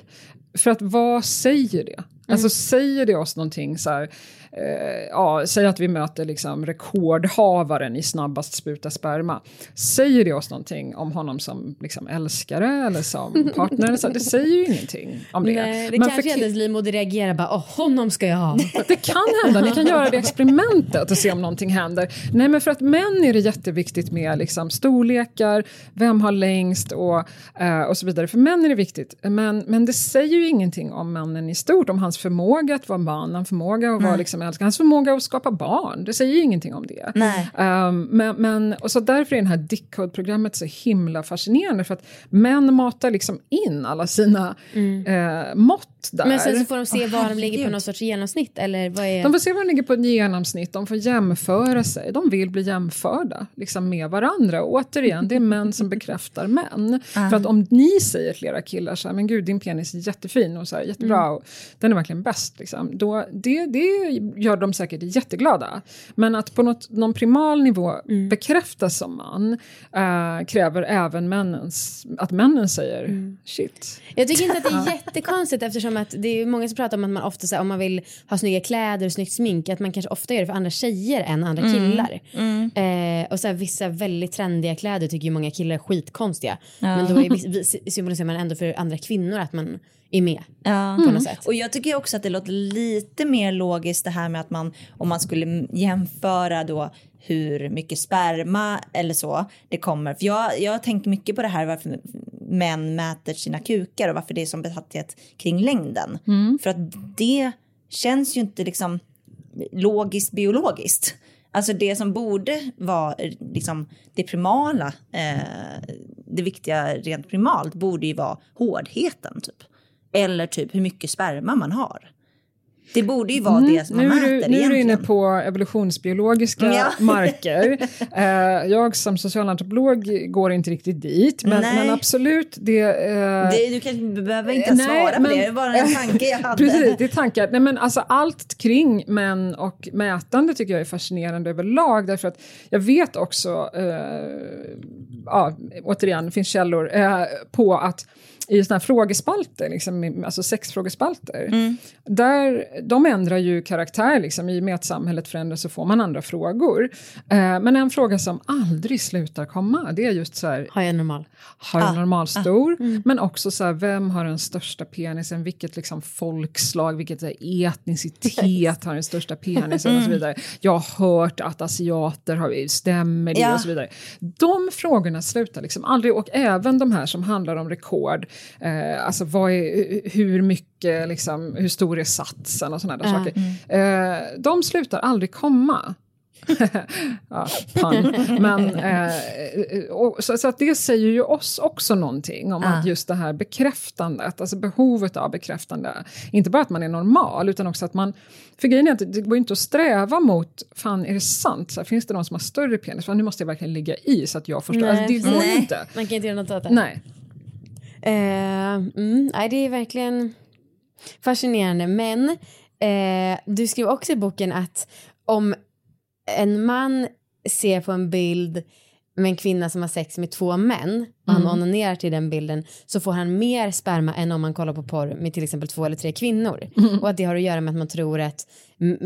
För att vad säger det? Alltså säger det oss någonting så här, eh, ja, säg att vi möter liksom rekordhavaren i snabbast spruta sperma. Säger det oss någonting om honom som liksom älskare eller som partner? så, det säger ju ingenting om det. Nej, det Men kanske för... hennes livmoder reagerar bara, oh, honom ska jag ha. det kan hända, ni kan göra det experimentet och se om någonting händer. Nej men för att män är det jätteviktigt med liksom, storlekar, vem har längst och, eh, och så vidare. För män är det viktigt. Men, men det säger ju ingenting om männen i stort, om hans förmåga att vara man, hans förmåga att vara liksom som älskar. Hans förmåga att skapa barn, det säger ju ingenting om det. Um, men, men, och så därför är det här Dickcode-programmet så himla fascinerande för att män matar liksom in alla sina mm. uh, mått där. Men sen så får de se oh, var de ligger på någon sorts genomsnitt eller vad är... De får se var de ligger på ett genomsnitt, de får jämföra sig, de vill bli jämförda liksom med varandra. Och återigen, det är män som bekräftar män. Uh. För att om ni säger till era killar så här, men gud din penis är jättefin och så här, jättebra, mm. och den är verkligen bäst, liksom, då, det, det gör de säkert jätteglada. Men att på något, någon primal nivå mm. bekräftas som man äh, kräver även männens, att männen säger mm. shit. Jag tycker inte att det är jättekonstigt eftersom att det är många som pratar om att man ofta här, om man vill ha snygga kläder och snyggt smink att man kanske ofta gör det för andra tjejer än andra mm. killar. Mm. Eh, och så här, vissa väldigt trendiga kläder tycker ju många killar är skitkonstiga. Ja. Men då är, symboliserar man ändå för andra kvinnor att man är med. Ja. På något mm. sätt. Och jag tycker också att det låter lite mer logiskt det här med att man om man skulle jämföra då hur mycket sperma eller så det kommer. För jag, jag har tänkt mycket på det här varför män mäter sina kukar och varför det är som besatthet kring längden. Mm. För att det känns ju inte liksom logiskt biologiskt. Alltså det som borde vara liksom det primala, eh, det viktiga rent primalt borde ju vara hårdheten typ. Eller typ hur mycket sperma man har. Det borde ju vara mm, det som man nu mäter Nu är du inne på evolutionsbiologiska ja. marker. Uh, jag som socialantropolog går inte riktigt dit, men, men absolut. Det, uh, det, du kan, behöver inte nej, svara på men, det, det var en tanke jag hade. Precis, det är tankar. Nej, men alltså, allt kring män och mätande tycker jag är fascinerande överlag, därför att jag vet också, uh, ja, återigen, det finns källor, på att i såna här frågespalter, liksom, alltså sexfrågespalter, mm. där, de ändrar ju karaktär liksom, i och med att samhället förändras så får man andra frågor. Eh, men en fråga som aldrig slutar komma, det är just så här, Har jag normal? Har jag ah. normalstor? Ah. Mm. Men också så här, vem har den största penisen? Vilket liksom folkslag, vilket här, etnicitet har den största penisen och så mm. vidare. Jag har hört att asiater har, stämmer det ja. och så vidare. De frågorna slutar liksom aldrig och även de här som handlar om rekord Eh, alltså vad är, hur mycket, liksom, hur stor är satsen och sådana där saker. Eh, de slutar aldrig komma. ja. Men, eh, och, så, så, att det säger ju oss också någonting om ah. att just det här bekräftandet, alltså behovet av bekräftande, inte bara att man är normal utan också att man, för grejen är att det går inte att sträva mot, fan är det sant, så här, finns det någon som har större penis, fan, nu måste jag verkligen ligga i så att jag förstår, alltså, det går nej. inte. Man kan inte göra något åt det. Nej. Eh, mm, nej, det är verkligen fascinerande, men eh, du skrev också i boken att om en man ser på en bild med en kvinna som har sex med två män och han mm. onanerar till den bilden så får han mer sperma än om man kollar på porr med till exempel två eller tre kvinnor. Mm. Och att det har att göra med att man tror att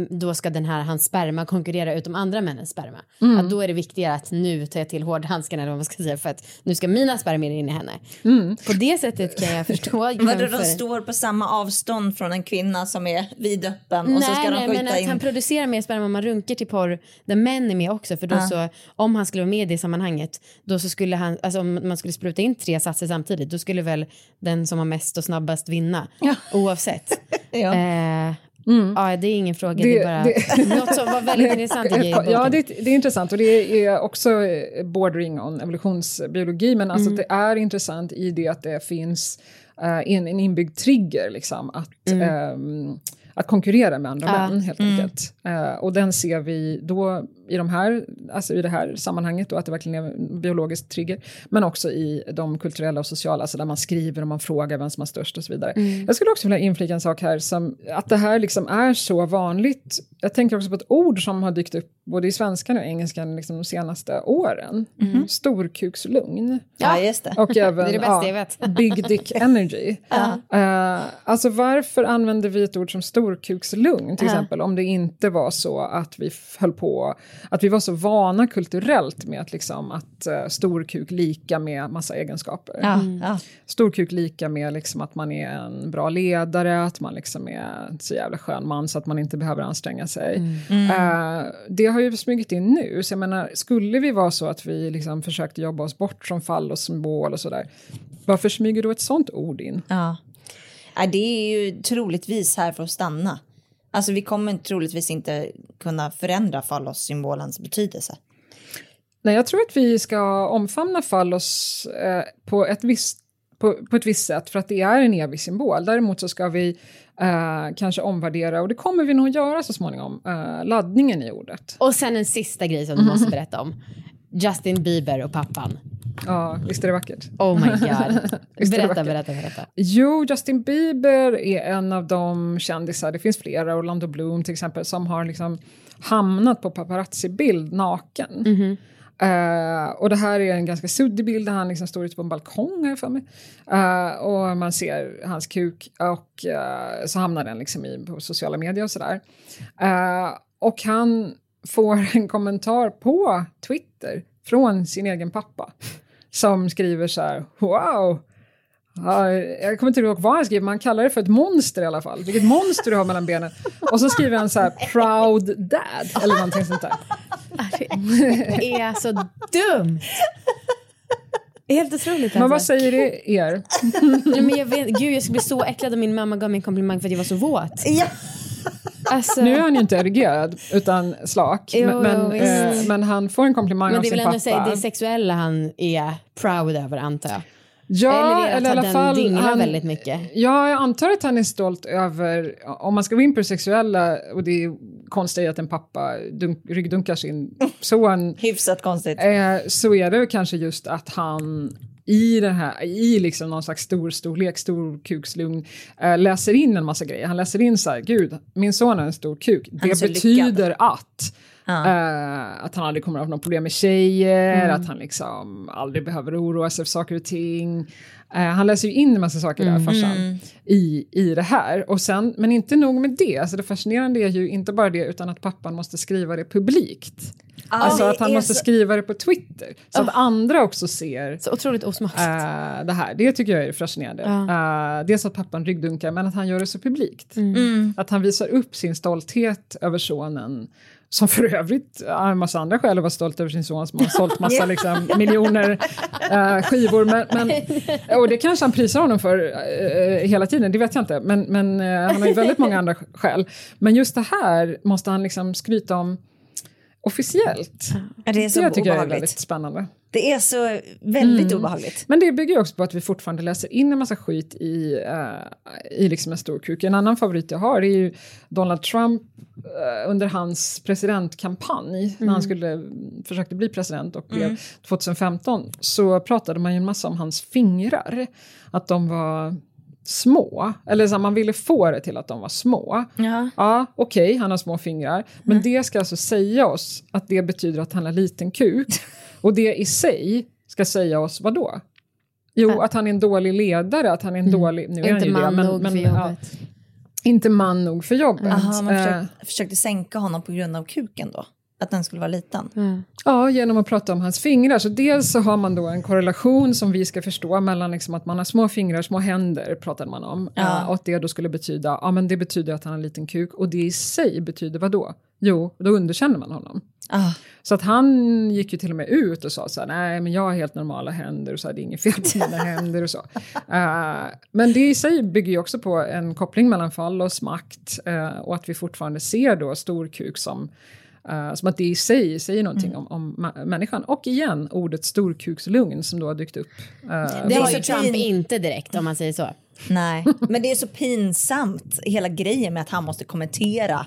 då ska den här hans sperma konkurrera ut de andra männens sperma. Mm. Att då är det viktigare att nu tar jag till hårdhandskarna eller vad man ska säga för att nu ska mina spermier in i henne. Mm. På det sättet kan jag förstå. Vadå de står på samma avstånd från en kvinna som är vidöppen och nej, så ska nej, de skjuta men att in. han producerar mer sperma om man runkar till porr där män är med också för då ja. så om han skulle vara med i det sammanhanget då så skulle han, alltså om man skulle spruta in tre satser samtidigt då skulle väl den som har mest och snabbast vinna ja. oavsett. ja. Eh, Mm. Ja, det är ingen fråga, det, det är bara det, något som var väldigt intressant i Ja, det, det, är intressant och det är också bordering on evolutionsbiologi men alltså mm. det är intressant i det att det finns uh, en, en inbyggd trigger liksom att mm. um, att konkurrera med andra ja. män helt mm. enkelt. Uh, och den ser vi då i, de här, alltså i det här sammanhanget då, att det verkligen är en biologisk trigger. Men också i de kulturella och sociala, alltså där man skriver och man frågar vem som har störst och så vidare. Mm. Jag skulle också vilja inflika en sak här, som att det här liksom är så vanligt. Jag tänker också på ett ord som har dykt upp både i svenskan och engelskan liksom de senaste åren. Mm. Storkukslugn. Ja, just det. Och även det är det bästa ja, jag vet. Big Dick Energy. uh, alltså varför använder vi ett ord som storkukslugn till uh. exempel om det inte var så att vi höll på att vi var så vana kulturellt med att, liksom, att uh, storkuk lika med massa egenskaper. Ja, mm. ja. Storkuk lika med liksom, att man är en bra ledare, att man liksom är en så jävla skön man så att man inte behöver anstränga sig. Mm. Uh, det har ju smugit in nu, så jag menar, skulle vi vara så att vi liksom försökte jobba oss bort från fall och symbol och sådär, varför smyger då ett sånt ord in? Ja. ja, det är ju troligtvis här för att stanna. Alltså vi kommer troligtvis inte kunna förändra fallossymbolens betydelse. Nej, jag tror att vi ska omfamna fallos eh, på, ett visst, på, på, ett visst sätt för att det är en evig symbol. Däremot så ska vi eh, kanske omvärdera, och det kommer vi nog göra så småningom, eh, laddningen i ordet. Och sen en sista grej som du måste berätta om. Justin Bieber och pappan. Ja, visst är det vackert? Oh my god. berätta, berätta, berätta. Jo, Justin Bieber är en av de kändisar, det finns flera, Orlando Bloom till exempel, som har liksom hamnat på paparazzi-bild naken. Mm -hmm. Uh, och det här är en ganska suddig bild där han liksom står ute på en balkong här för mig. Uh, och man ser hans kuk och uh, så hamnar den liksom i, på sociala medier och sådär. och han får en kommentar på Twitter från sin egen pappa som skriver så här, wow, Ja, jag kommer inte ihåg vad han skriver, men han kallar det för ett monster i alla fall. Vilket monster du har mellan benen. Och så skriver han så här, proud dad, eller någonting sånt där. Det är så dumt! Det är helt otroligt. Alltså. Men vad säger det er? Nej, men jag vet, gud, jag skulle bli så äcklad om min mamma gav mig en komplimang för att jag var så våt. Ja. Alltså... Nu är han ju inte erigerad utan slak. Jo, men, eh, men han får en komplimang av sin pappa. Men det vill ändå säga det sexuella han är proud över antar jag. Ja, eller, eller i alla fall... Han, väldigt mycket. Ja, jag antar att han är stolt över, om man ska gå in på det sexuella, och det är konstigt att en pappa dunk, ryggdunkar sin son. Hyfsat konstigt. Eh, så är det kanske just att han i den här, i liksom någon slags stor storlek, stor kukslugn, äh, läser in en massa grejer. Han läser in så här, gud, min son har en stor kuk. Det betyder lyckad. att Ja. Uh, att han aldrig kommer att ha något problem med tjejer, mm. att han liksom aldrig behöver oroa sig för saker och ting. Uh, han läser ju in en massa saker mm. där, farsan, mm. i, i det här. Och sen, men inte nog med det, alltså det fascinerande är ju inte bara det utan att pappan måste skriva det publikt. Ah, alltså att han måste så... skriva det på Twitter så oh. att andra också ser så otroligt osmakligt. Uh, det här. Det tycker jag är fascinerande. Uh, dels att pappan ryggdunkar men att han gör det så publikt. Mm. mm. Att han visar upp sin stolthet över sonen som för övrigt har en massa andra skäl att vara stolt över sin son som har sålt massa liksom, miljoner uh, skivor. Men, men, och det kanske han prisar honom för uh, hela tiden, det vet jag inte. Men, men uh, han har ju väldigt många andra skäl. Men just det här måste han liksom skryta om officiellt. Ja, det är så det tycker obehagligt. jag är väldigt spännande. Det är så väldigt mm. obehagligt. Men det bygger också på att vi fortfarande läser in en massa skit i, uh, i liksom en stor kuk. En annan favorit jag har är ju Donald Trump uh, under hans presidentkampanj. Mm. När han skulle, försökte bli president och blev mm. 2015 så pratade man ju en massa om hans fingrar. Att de var små. Eller så man ville få det till att de var små. Ja, ja okej, okay, han har små fingrar. Men mm. det ska alltså säga oss att det betyder att han har liten kuk. Och det i sig ska säga oss vad då? Jo, ja. att han är en dålig ledare, att han är en mm. dålig... Nu är inte man det, nog men, för jobbet. Ja, inte man nog för jobbet. Aha, man försökte, uh, försökte sänka honom på grund av kuken då? Att den skulle vara liten? Mm. Ja, genom att prata om hans fingrar. Så dels så har man då en korrelation som vi ska förstå mellan liksom att man har små fingrar, små händer pratade man om. Ja. Uh, och att det då skulle betyda, ja men det betyder att han har en liten kuk. Och det i sig betyder vad då? Jo, då underkänner man honom. Ah. Så att han gick ju till och med ut och sa så här, nej men jag har helt normala händer och så här, det är inget fel på mina händer och så. Uh, men det i sig bygger ju också på en koppling mellan fallos makt uh, och att vi fortfarande ser då stor kuk som Uh, som att det i sig säger någonting mm. om, om människan. Och igen, ordet storkukslugn som då har dykt upp. Uh, det har ju Trump inte direkt om man säger så. Nej, men det är så pinsamt hela grejen med att han måste kommentera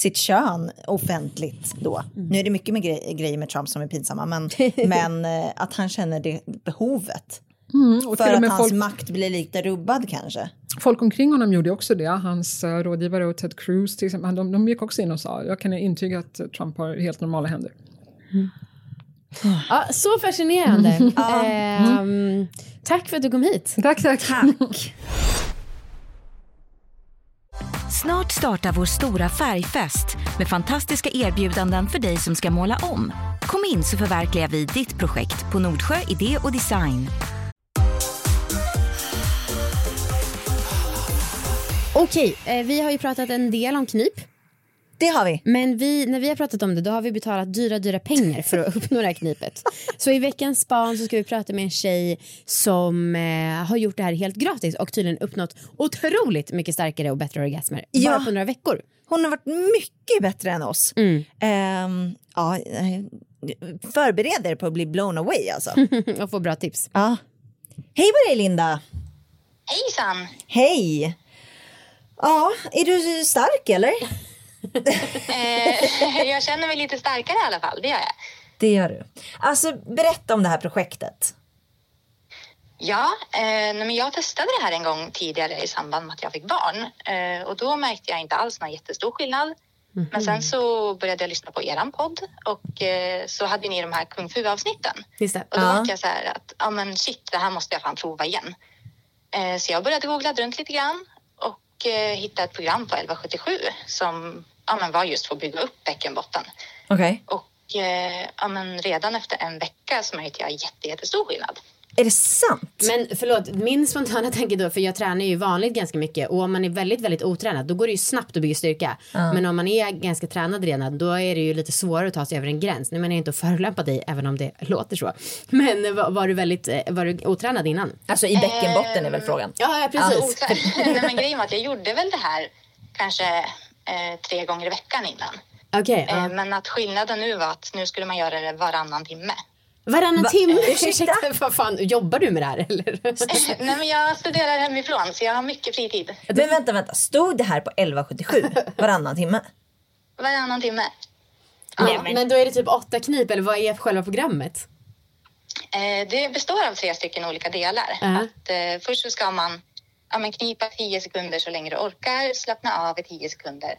sitt kön offentligt då. Mm. Nu är det mycket med grej, grejer med Trump som är pinsamma, men, men uh, att han känner det behovet. Mm, för att hans folk... makt blir lite rubbad kanske. Folk omkring honom gjorde också det. Hans uh, rådgivare och Ted Cruz till exempel, de, de gick också in och sa jag kan intyga att Trump har helt normala händer. Mm. Ja, så fascinerande. Mm. Eh, tack för att du kom hit. Tack, tack. tack. Snart startar vår stora färgfest med fantastiska erbjudanden för dig som ska måla om. Kom in så förverkligar vi ditt projekt på Nordsjö Idé och Design. Okej, eh, vi har ju pratat en del om knip. Det har vi. Men vi, när vi har pratat om det då har vi betalat dyra, dyra pengar för att uppnå det här knipet. Så i veckans span så ska vi prata med en tjej som eh, har gjort det här helt gratis och tydligen uppnått otroligt mycket starkare och bättre orgasmer ja. bara på några veckor. Hon har varit mycket bättre än oss. Mm. Um, ja, eh, förbered er på att bli blown away alltså. och få bra tips. Ja. Hej på dig Linda! Hejsan! Hej! Ja, är du stark eller? Eh, jag känner mig lite starkare i alla fall, det gör jag. Det gör du. Alltså, berätta om det här projektet. Ja, eh, men jag testade det här en gång tidigare i samband med att jag fick barn och då märkte jag inte alls någon jättestor skillnad. Mm -hmm. Men sen så började jag lyssna på eran podd och eh, så hade ni de här kung fu-avsnitten. Och då ja. jag så här att, ja men shit, det här måste jag fan prova igen. Eh, så jag började googla runt lite grann och eh, hittade ett program på 1177 som ja, men var just för att bygga upp bäckenbotten. Okej. Okay. Och eh, ja, men redan efter en vecka så märkte jag jätte, jättestor skillnad. Är det sant? Men förlåt, min spontana tanke då, för jag tränar ju vanligt ganska mycket och om man är väldigt, väldigt otränad då går det ju snabbt att bygga styrka. Uh. Men om man är ganska tränad redan då är det ju lite svårare att ta sig över en gräns. Nu menar jag inte att förolämpa dig även om det låter så. Men var, var, du väldigt, eh, var du otränad innan? Alltså i bäckenbotten är väl frågan? Ja, ja precis. Nej, men grejen var att jag gjorde väl det här kanske eh, tre gånger i veckan innan. Okay, uh. eh, men att skillnaden nu var att nu skulle man göra det varannan timme. Varannan Va? timme? Ursäkta? Vad fan, jobbar du med det här eller? Nej men jag studerar hemifrån så jag har mycket fritid. Men vänta, vänta. Stod det här på 1177 varannan timme? Varannan timme. Ja, men... men då är det typ åtta knip eller vad är själva programmet? Eh, det består av tre stycken olika delar. Uh -huh. att, eh, först så ska man ja, men knipa tio sekunder så länge du orkar, slappna av i tio sekunder.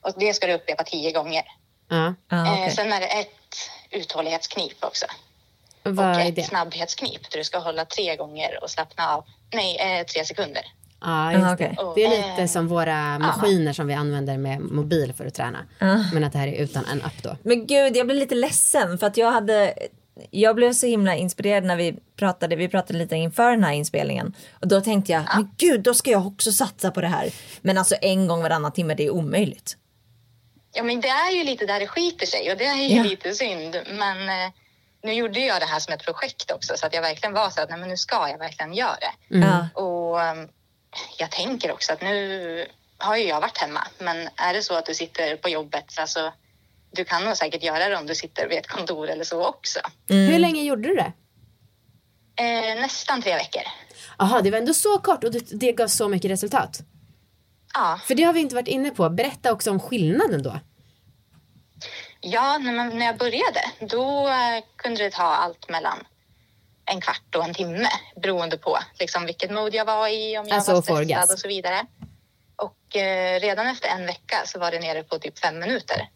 Och det ska du upprepa tio gånger. -huh. uh, okay. sen är det ett uthållighetsknip också. Vad och ett snabbhetsknip där du ska hålla tre gånger och slappna av. Nej, eh, tre sekunder. Ja, just okay. det. Det är lite eh, som våra maskiner som vi använder med mobil för att träna. Men att det här är utan en app då. Men gud, jag blir lite ledsen för att jag hade jag blev så himla inspirerad när vi pratade, vi pratade lite inför den här inspelningen. Och då tänkte jag, ja. men gud, då ska jag också satsa på det här. Men alltså en gång varannan timme, det är omöjligt. Ja, men det är ju lite där det skiter sig och det är ju Ja. lite synd. Men eh, nu gjorde jag det här som ett projekt också så att jag verkligen var så att nej, men nu ska jag verkligen göra det. Ja. Och ehm, jag tänker också att nu har ju jag varit hemma, men är det så att du sitter på jobbet, alltså du kan nog säkert göra det om du sitter vid ett kontor eller så också. Hur länge gjorde du det? Eh, nästan tre veckor. Jaha, det var ändå så kort och det, det gav så mycket resultat. Ja, För det har vi inte varit inne på. Berätta också om skillnaden då. ja när, man, när jag började då eh, kunde det ta allt mellan en kvart och en timme beroende på liksom, vilket mode jag var i, om jag Alltså, var stressad och så vidare. Och eh, redan efter en vecka så var det nere på typ fem minuter.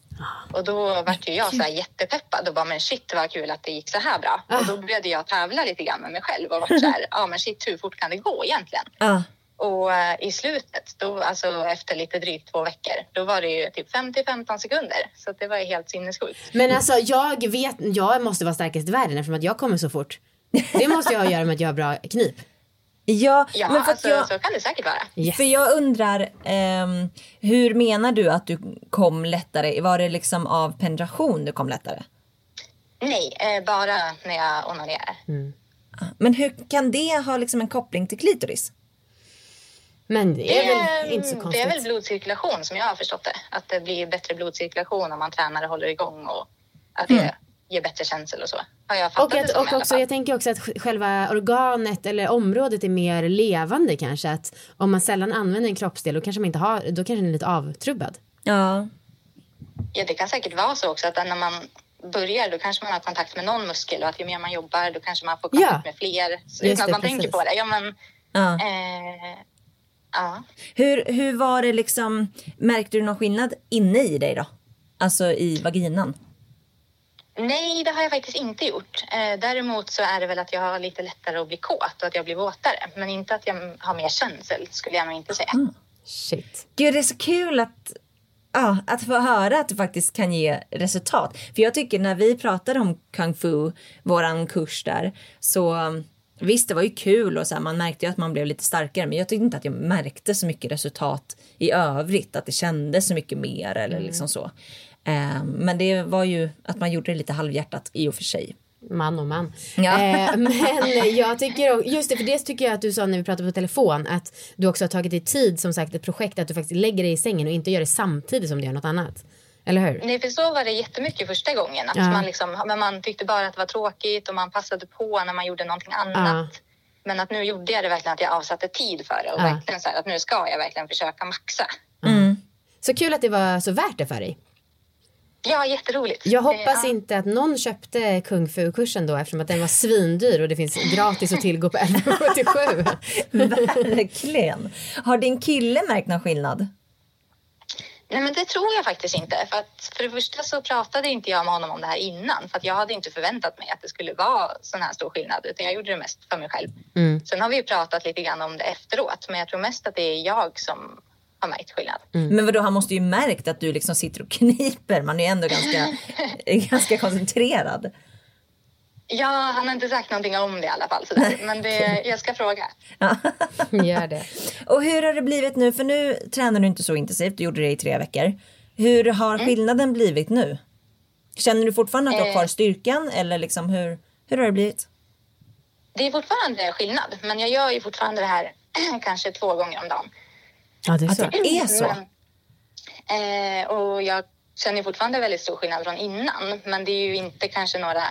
Och då var ju jag så här jättepeppad och bara men shit vad kul att det gick så här bra. Ah. Och då började jag tävla lite grann med mig själv och var så här, ja men shit hur fort kan det gå egentligen? Ja. Och eh, i slutet, då, alltså efter lite drygt två veckor, då var det ju typ 5-15 sekunder. Så det var ju helt sinnessjukt. Men alltså jag vet, jag måste vara starkast i världen eftersom att jag kommer så fort. Det måste jag ha att göra med att jag har bra knip. Ja, Ja, men för att alltså, jag, så kan det säkert vara. Yes. För jag undrar, ehm, hur menar du att du kom lättare? Var det liksom av penetration du kom lättare? Nej, eh, bara när jag onanerar. Men hur kan det ha liksom en koppling till klitoris? Men det är väl inte så det konstigt. är väl blodcirkulation som jag har förstått det. Att det blir bättre blodcirkulation om man tränar och håller igång och att det ger bättre känsel och så. Har jag fattat Och, det att, som och också, jag tänker också att sj- själva organet eller området är mer levande kanske. Att om man sällan använder en kroppsdel då kanske man inte har, då kanske den är lite avtrubbad. Ja. Ja, det kan säkert vara så också att när man börjar då kanske man har kontakt med någon muskel och att ju mer man jobbar då kanske man får kontakt Ja. med fler. Så Just utan att det, man precis. tänker på det. Ja, men, ja. eh, ja. Hur, hur var det liksom, märkte du någon skillnad inne i dig då? Alltså i vaginan? Nej, det har jag faktiskt inte gjort. Eh, däremot så är det väl att jag har lite lättare att bli kåt och att jag blir våtare. Men inte att jag har mer känsel skulle jag nog inte säga. Shit. Gud, det är så kul att, ja, att få höra att det faktiskt kan ge resultat. För jag tycker när vi pratade om kung fu, våran kurs där, så um, visst det var ju kul och så här, man märkte ju att man blev lite starkare men jag tyckte inte att jag märkte så mycket resultat i övrigt, att det kändes så mycket mer eller liksom så. Eh, men det var ju att man gjorde det lite halvhjärtat i och för sig. Man och man. Ja. Eh, men jag tycker, just det, för det tycker jag att du sa när vi pratade på telefon, att du också har tagit dig tid, som sagt ett projekt, att du faktiskt lägger dig i sängen och inte gör det samtidigt som du gör något annat. Eller hur? Nej, för så var det jättemycket första gången. Att Ja. man, liksom, men man tyckte bara att det var tråkigt och man passade på när man gjorde någonting annat. Men att nu gjorde jag det verkligen att jag avsatte tid för det och Ja. verkligen så här, att nu ska jag verkligen försöka maxa. Så kul att det var så värt det för dig. Ja, jätteroligt. Jag hoppas Det- ja. inte att någon köpte kung fu-kursen då eftersom att den var svindyr och det finns gratis att tillgå på 1177. Verkligen. Har din kille märkt någon skillnad? Nej, men det tror jag faktiskt inte. För, att, för det första så pratade inte jag med honom om det här innan. För att jag hade inte förväntat mig att det skulle vara sån här stor skillnad. Utan jag gjorde det mest för mig själv. Mm. Sen har vi ju pratat lite grann om det efteråt. Men jag tror mest att det är jag som har märkt skillnad. Men vadå, han måste ju märkt att du liksom sitter och kniper. Man är ju ändå ganska, ganska koncentrerad. Ja, han har inte sagt någonting om det i alla fall. Sådär. Men det, jag ska fråga. Gör det. Och hur har det blivit nu? För nu tränar du inte så intensivt, du gjorde det i tre veckor. Hur har skillnaden blivit nu? Känner du fortfarande att du har kvar styrkan eller liksom hur, hur har det blivit? Det är fortfarande skillnad. Men jag gör ju fortfarande det här kanske två gånger om dagen. Ja, det är Att så. det är så? Men, eh, och jag känner fortfarande väldigt stor skillnad från innan. Men det är ju inte kanske några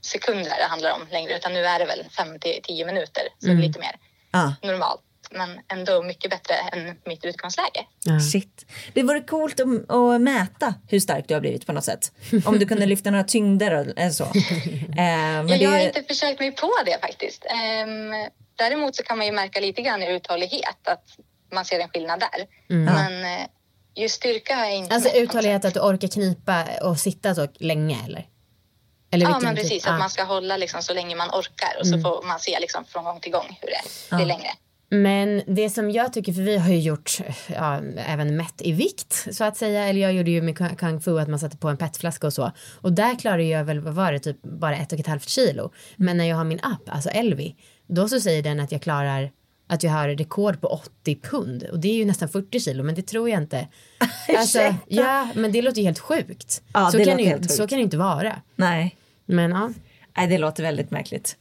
sekunder det handlar om längre. Utan nu är det väl 5 till 10 minuter. Så Mm. lite mer Ja, normalt. Men ändå mycket bättre än mitt utgångsläge. Ja. shit. Det vore coolt att, att mäta hur stark du har blivit på något sätt. Om du kunde lyfta några tyngder eller så. Eh, men Ja, jag har det, inte försökt mig på det faktiskt. Ehm, däremot så kan man ju märka lite grann i uthållighet att man ser en skillnad där. Men eh, just styrka är inte... Alltså uthållighet att du orkar knipa och sitta så länge eller? eller Ja, men typ- precis. ah. Att man ska hålla liksom så länge man orkar och så får man se liksom från gång till gång hur det blir längre. Men det som jag tycker, för vi har ju gjort, ja, även mätt i vikt så att säga. Eller jag gjorde ju med kung- kung fu att man satte på en petflaska och så. Och där klarar jag väl, vad var det, typ bara ett och ett halvt kilo. Men när jag har min app, alltså Elvi, då så säger den att jag klarar att jag har rekord på 80 pund och det är ju nästan 40 kilo men det tror jag inte. Alltså, ja men det låter ju helt sjukt. Ja, så, kan ju, helt sjukt. så kan det inte vara. Nej. Men ja. Nej, det låter väldigt märkligt.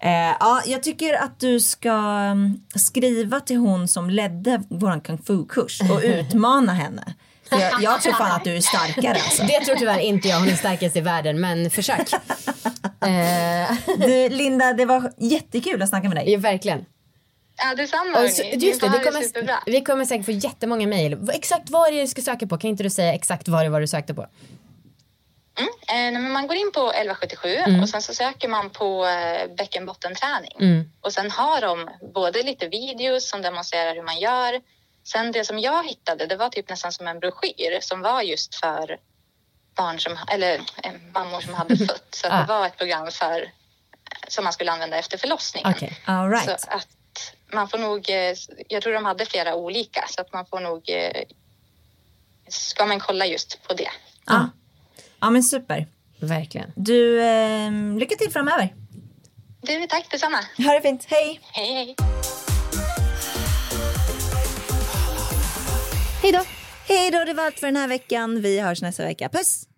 Eh, ja, jag tycker att du ska mm, skriva till hon som ledde vår kung fu-kurs och utmana henne. För Jag, jag tror fan att du är starkare alltså. Det tror tyvärr inte jag, hon är starkast i världen men försök. eh, Du, Linda, det var jättekul att snacka med dig. ja, verkligen. Ja, detsamma Och så, just det, det superbra. kommer, vi kommer säkert få jättemånga mejl. Exakt vad är det du ska söka på? Kan inte du säga exakt vad det var du sökte på? Mm. Eh, man går in på 1177 Mm. och sen så söker man på eh, bäckenbottenträning. Mm. Och sen har de både lite videos som demonstrerar hur man gör. Sen det som jag hittade, det var typ nästan som en broschyr som var just för barn som, eller eh, mammor som hade fött. Så Ah. det var ett program för, som man skulle använda efter förlossningen. Okej. All right. Så att man får nog, eh, jag tror de hade flera olika så att man får nog, eh, ska man kolla just på det. Ja. ja, men super. Verkligen. Du, eh, lycka till framöver. Du, tack detsamma. Ha det fint. Hej! Hej, hej. Hej då! Hej då, det var allt för den här veckan. Vi hörs nästa vecka. Puss!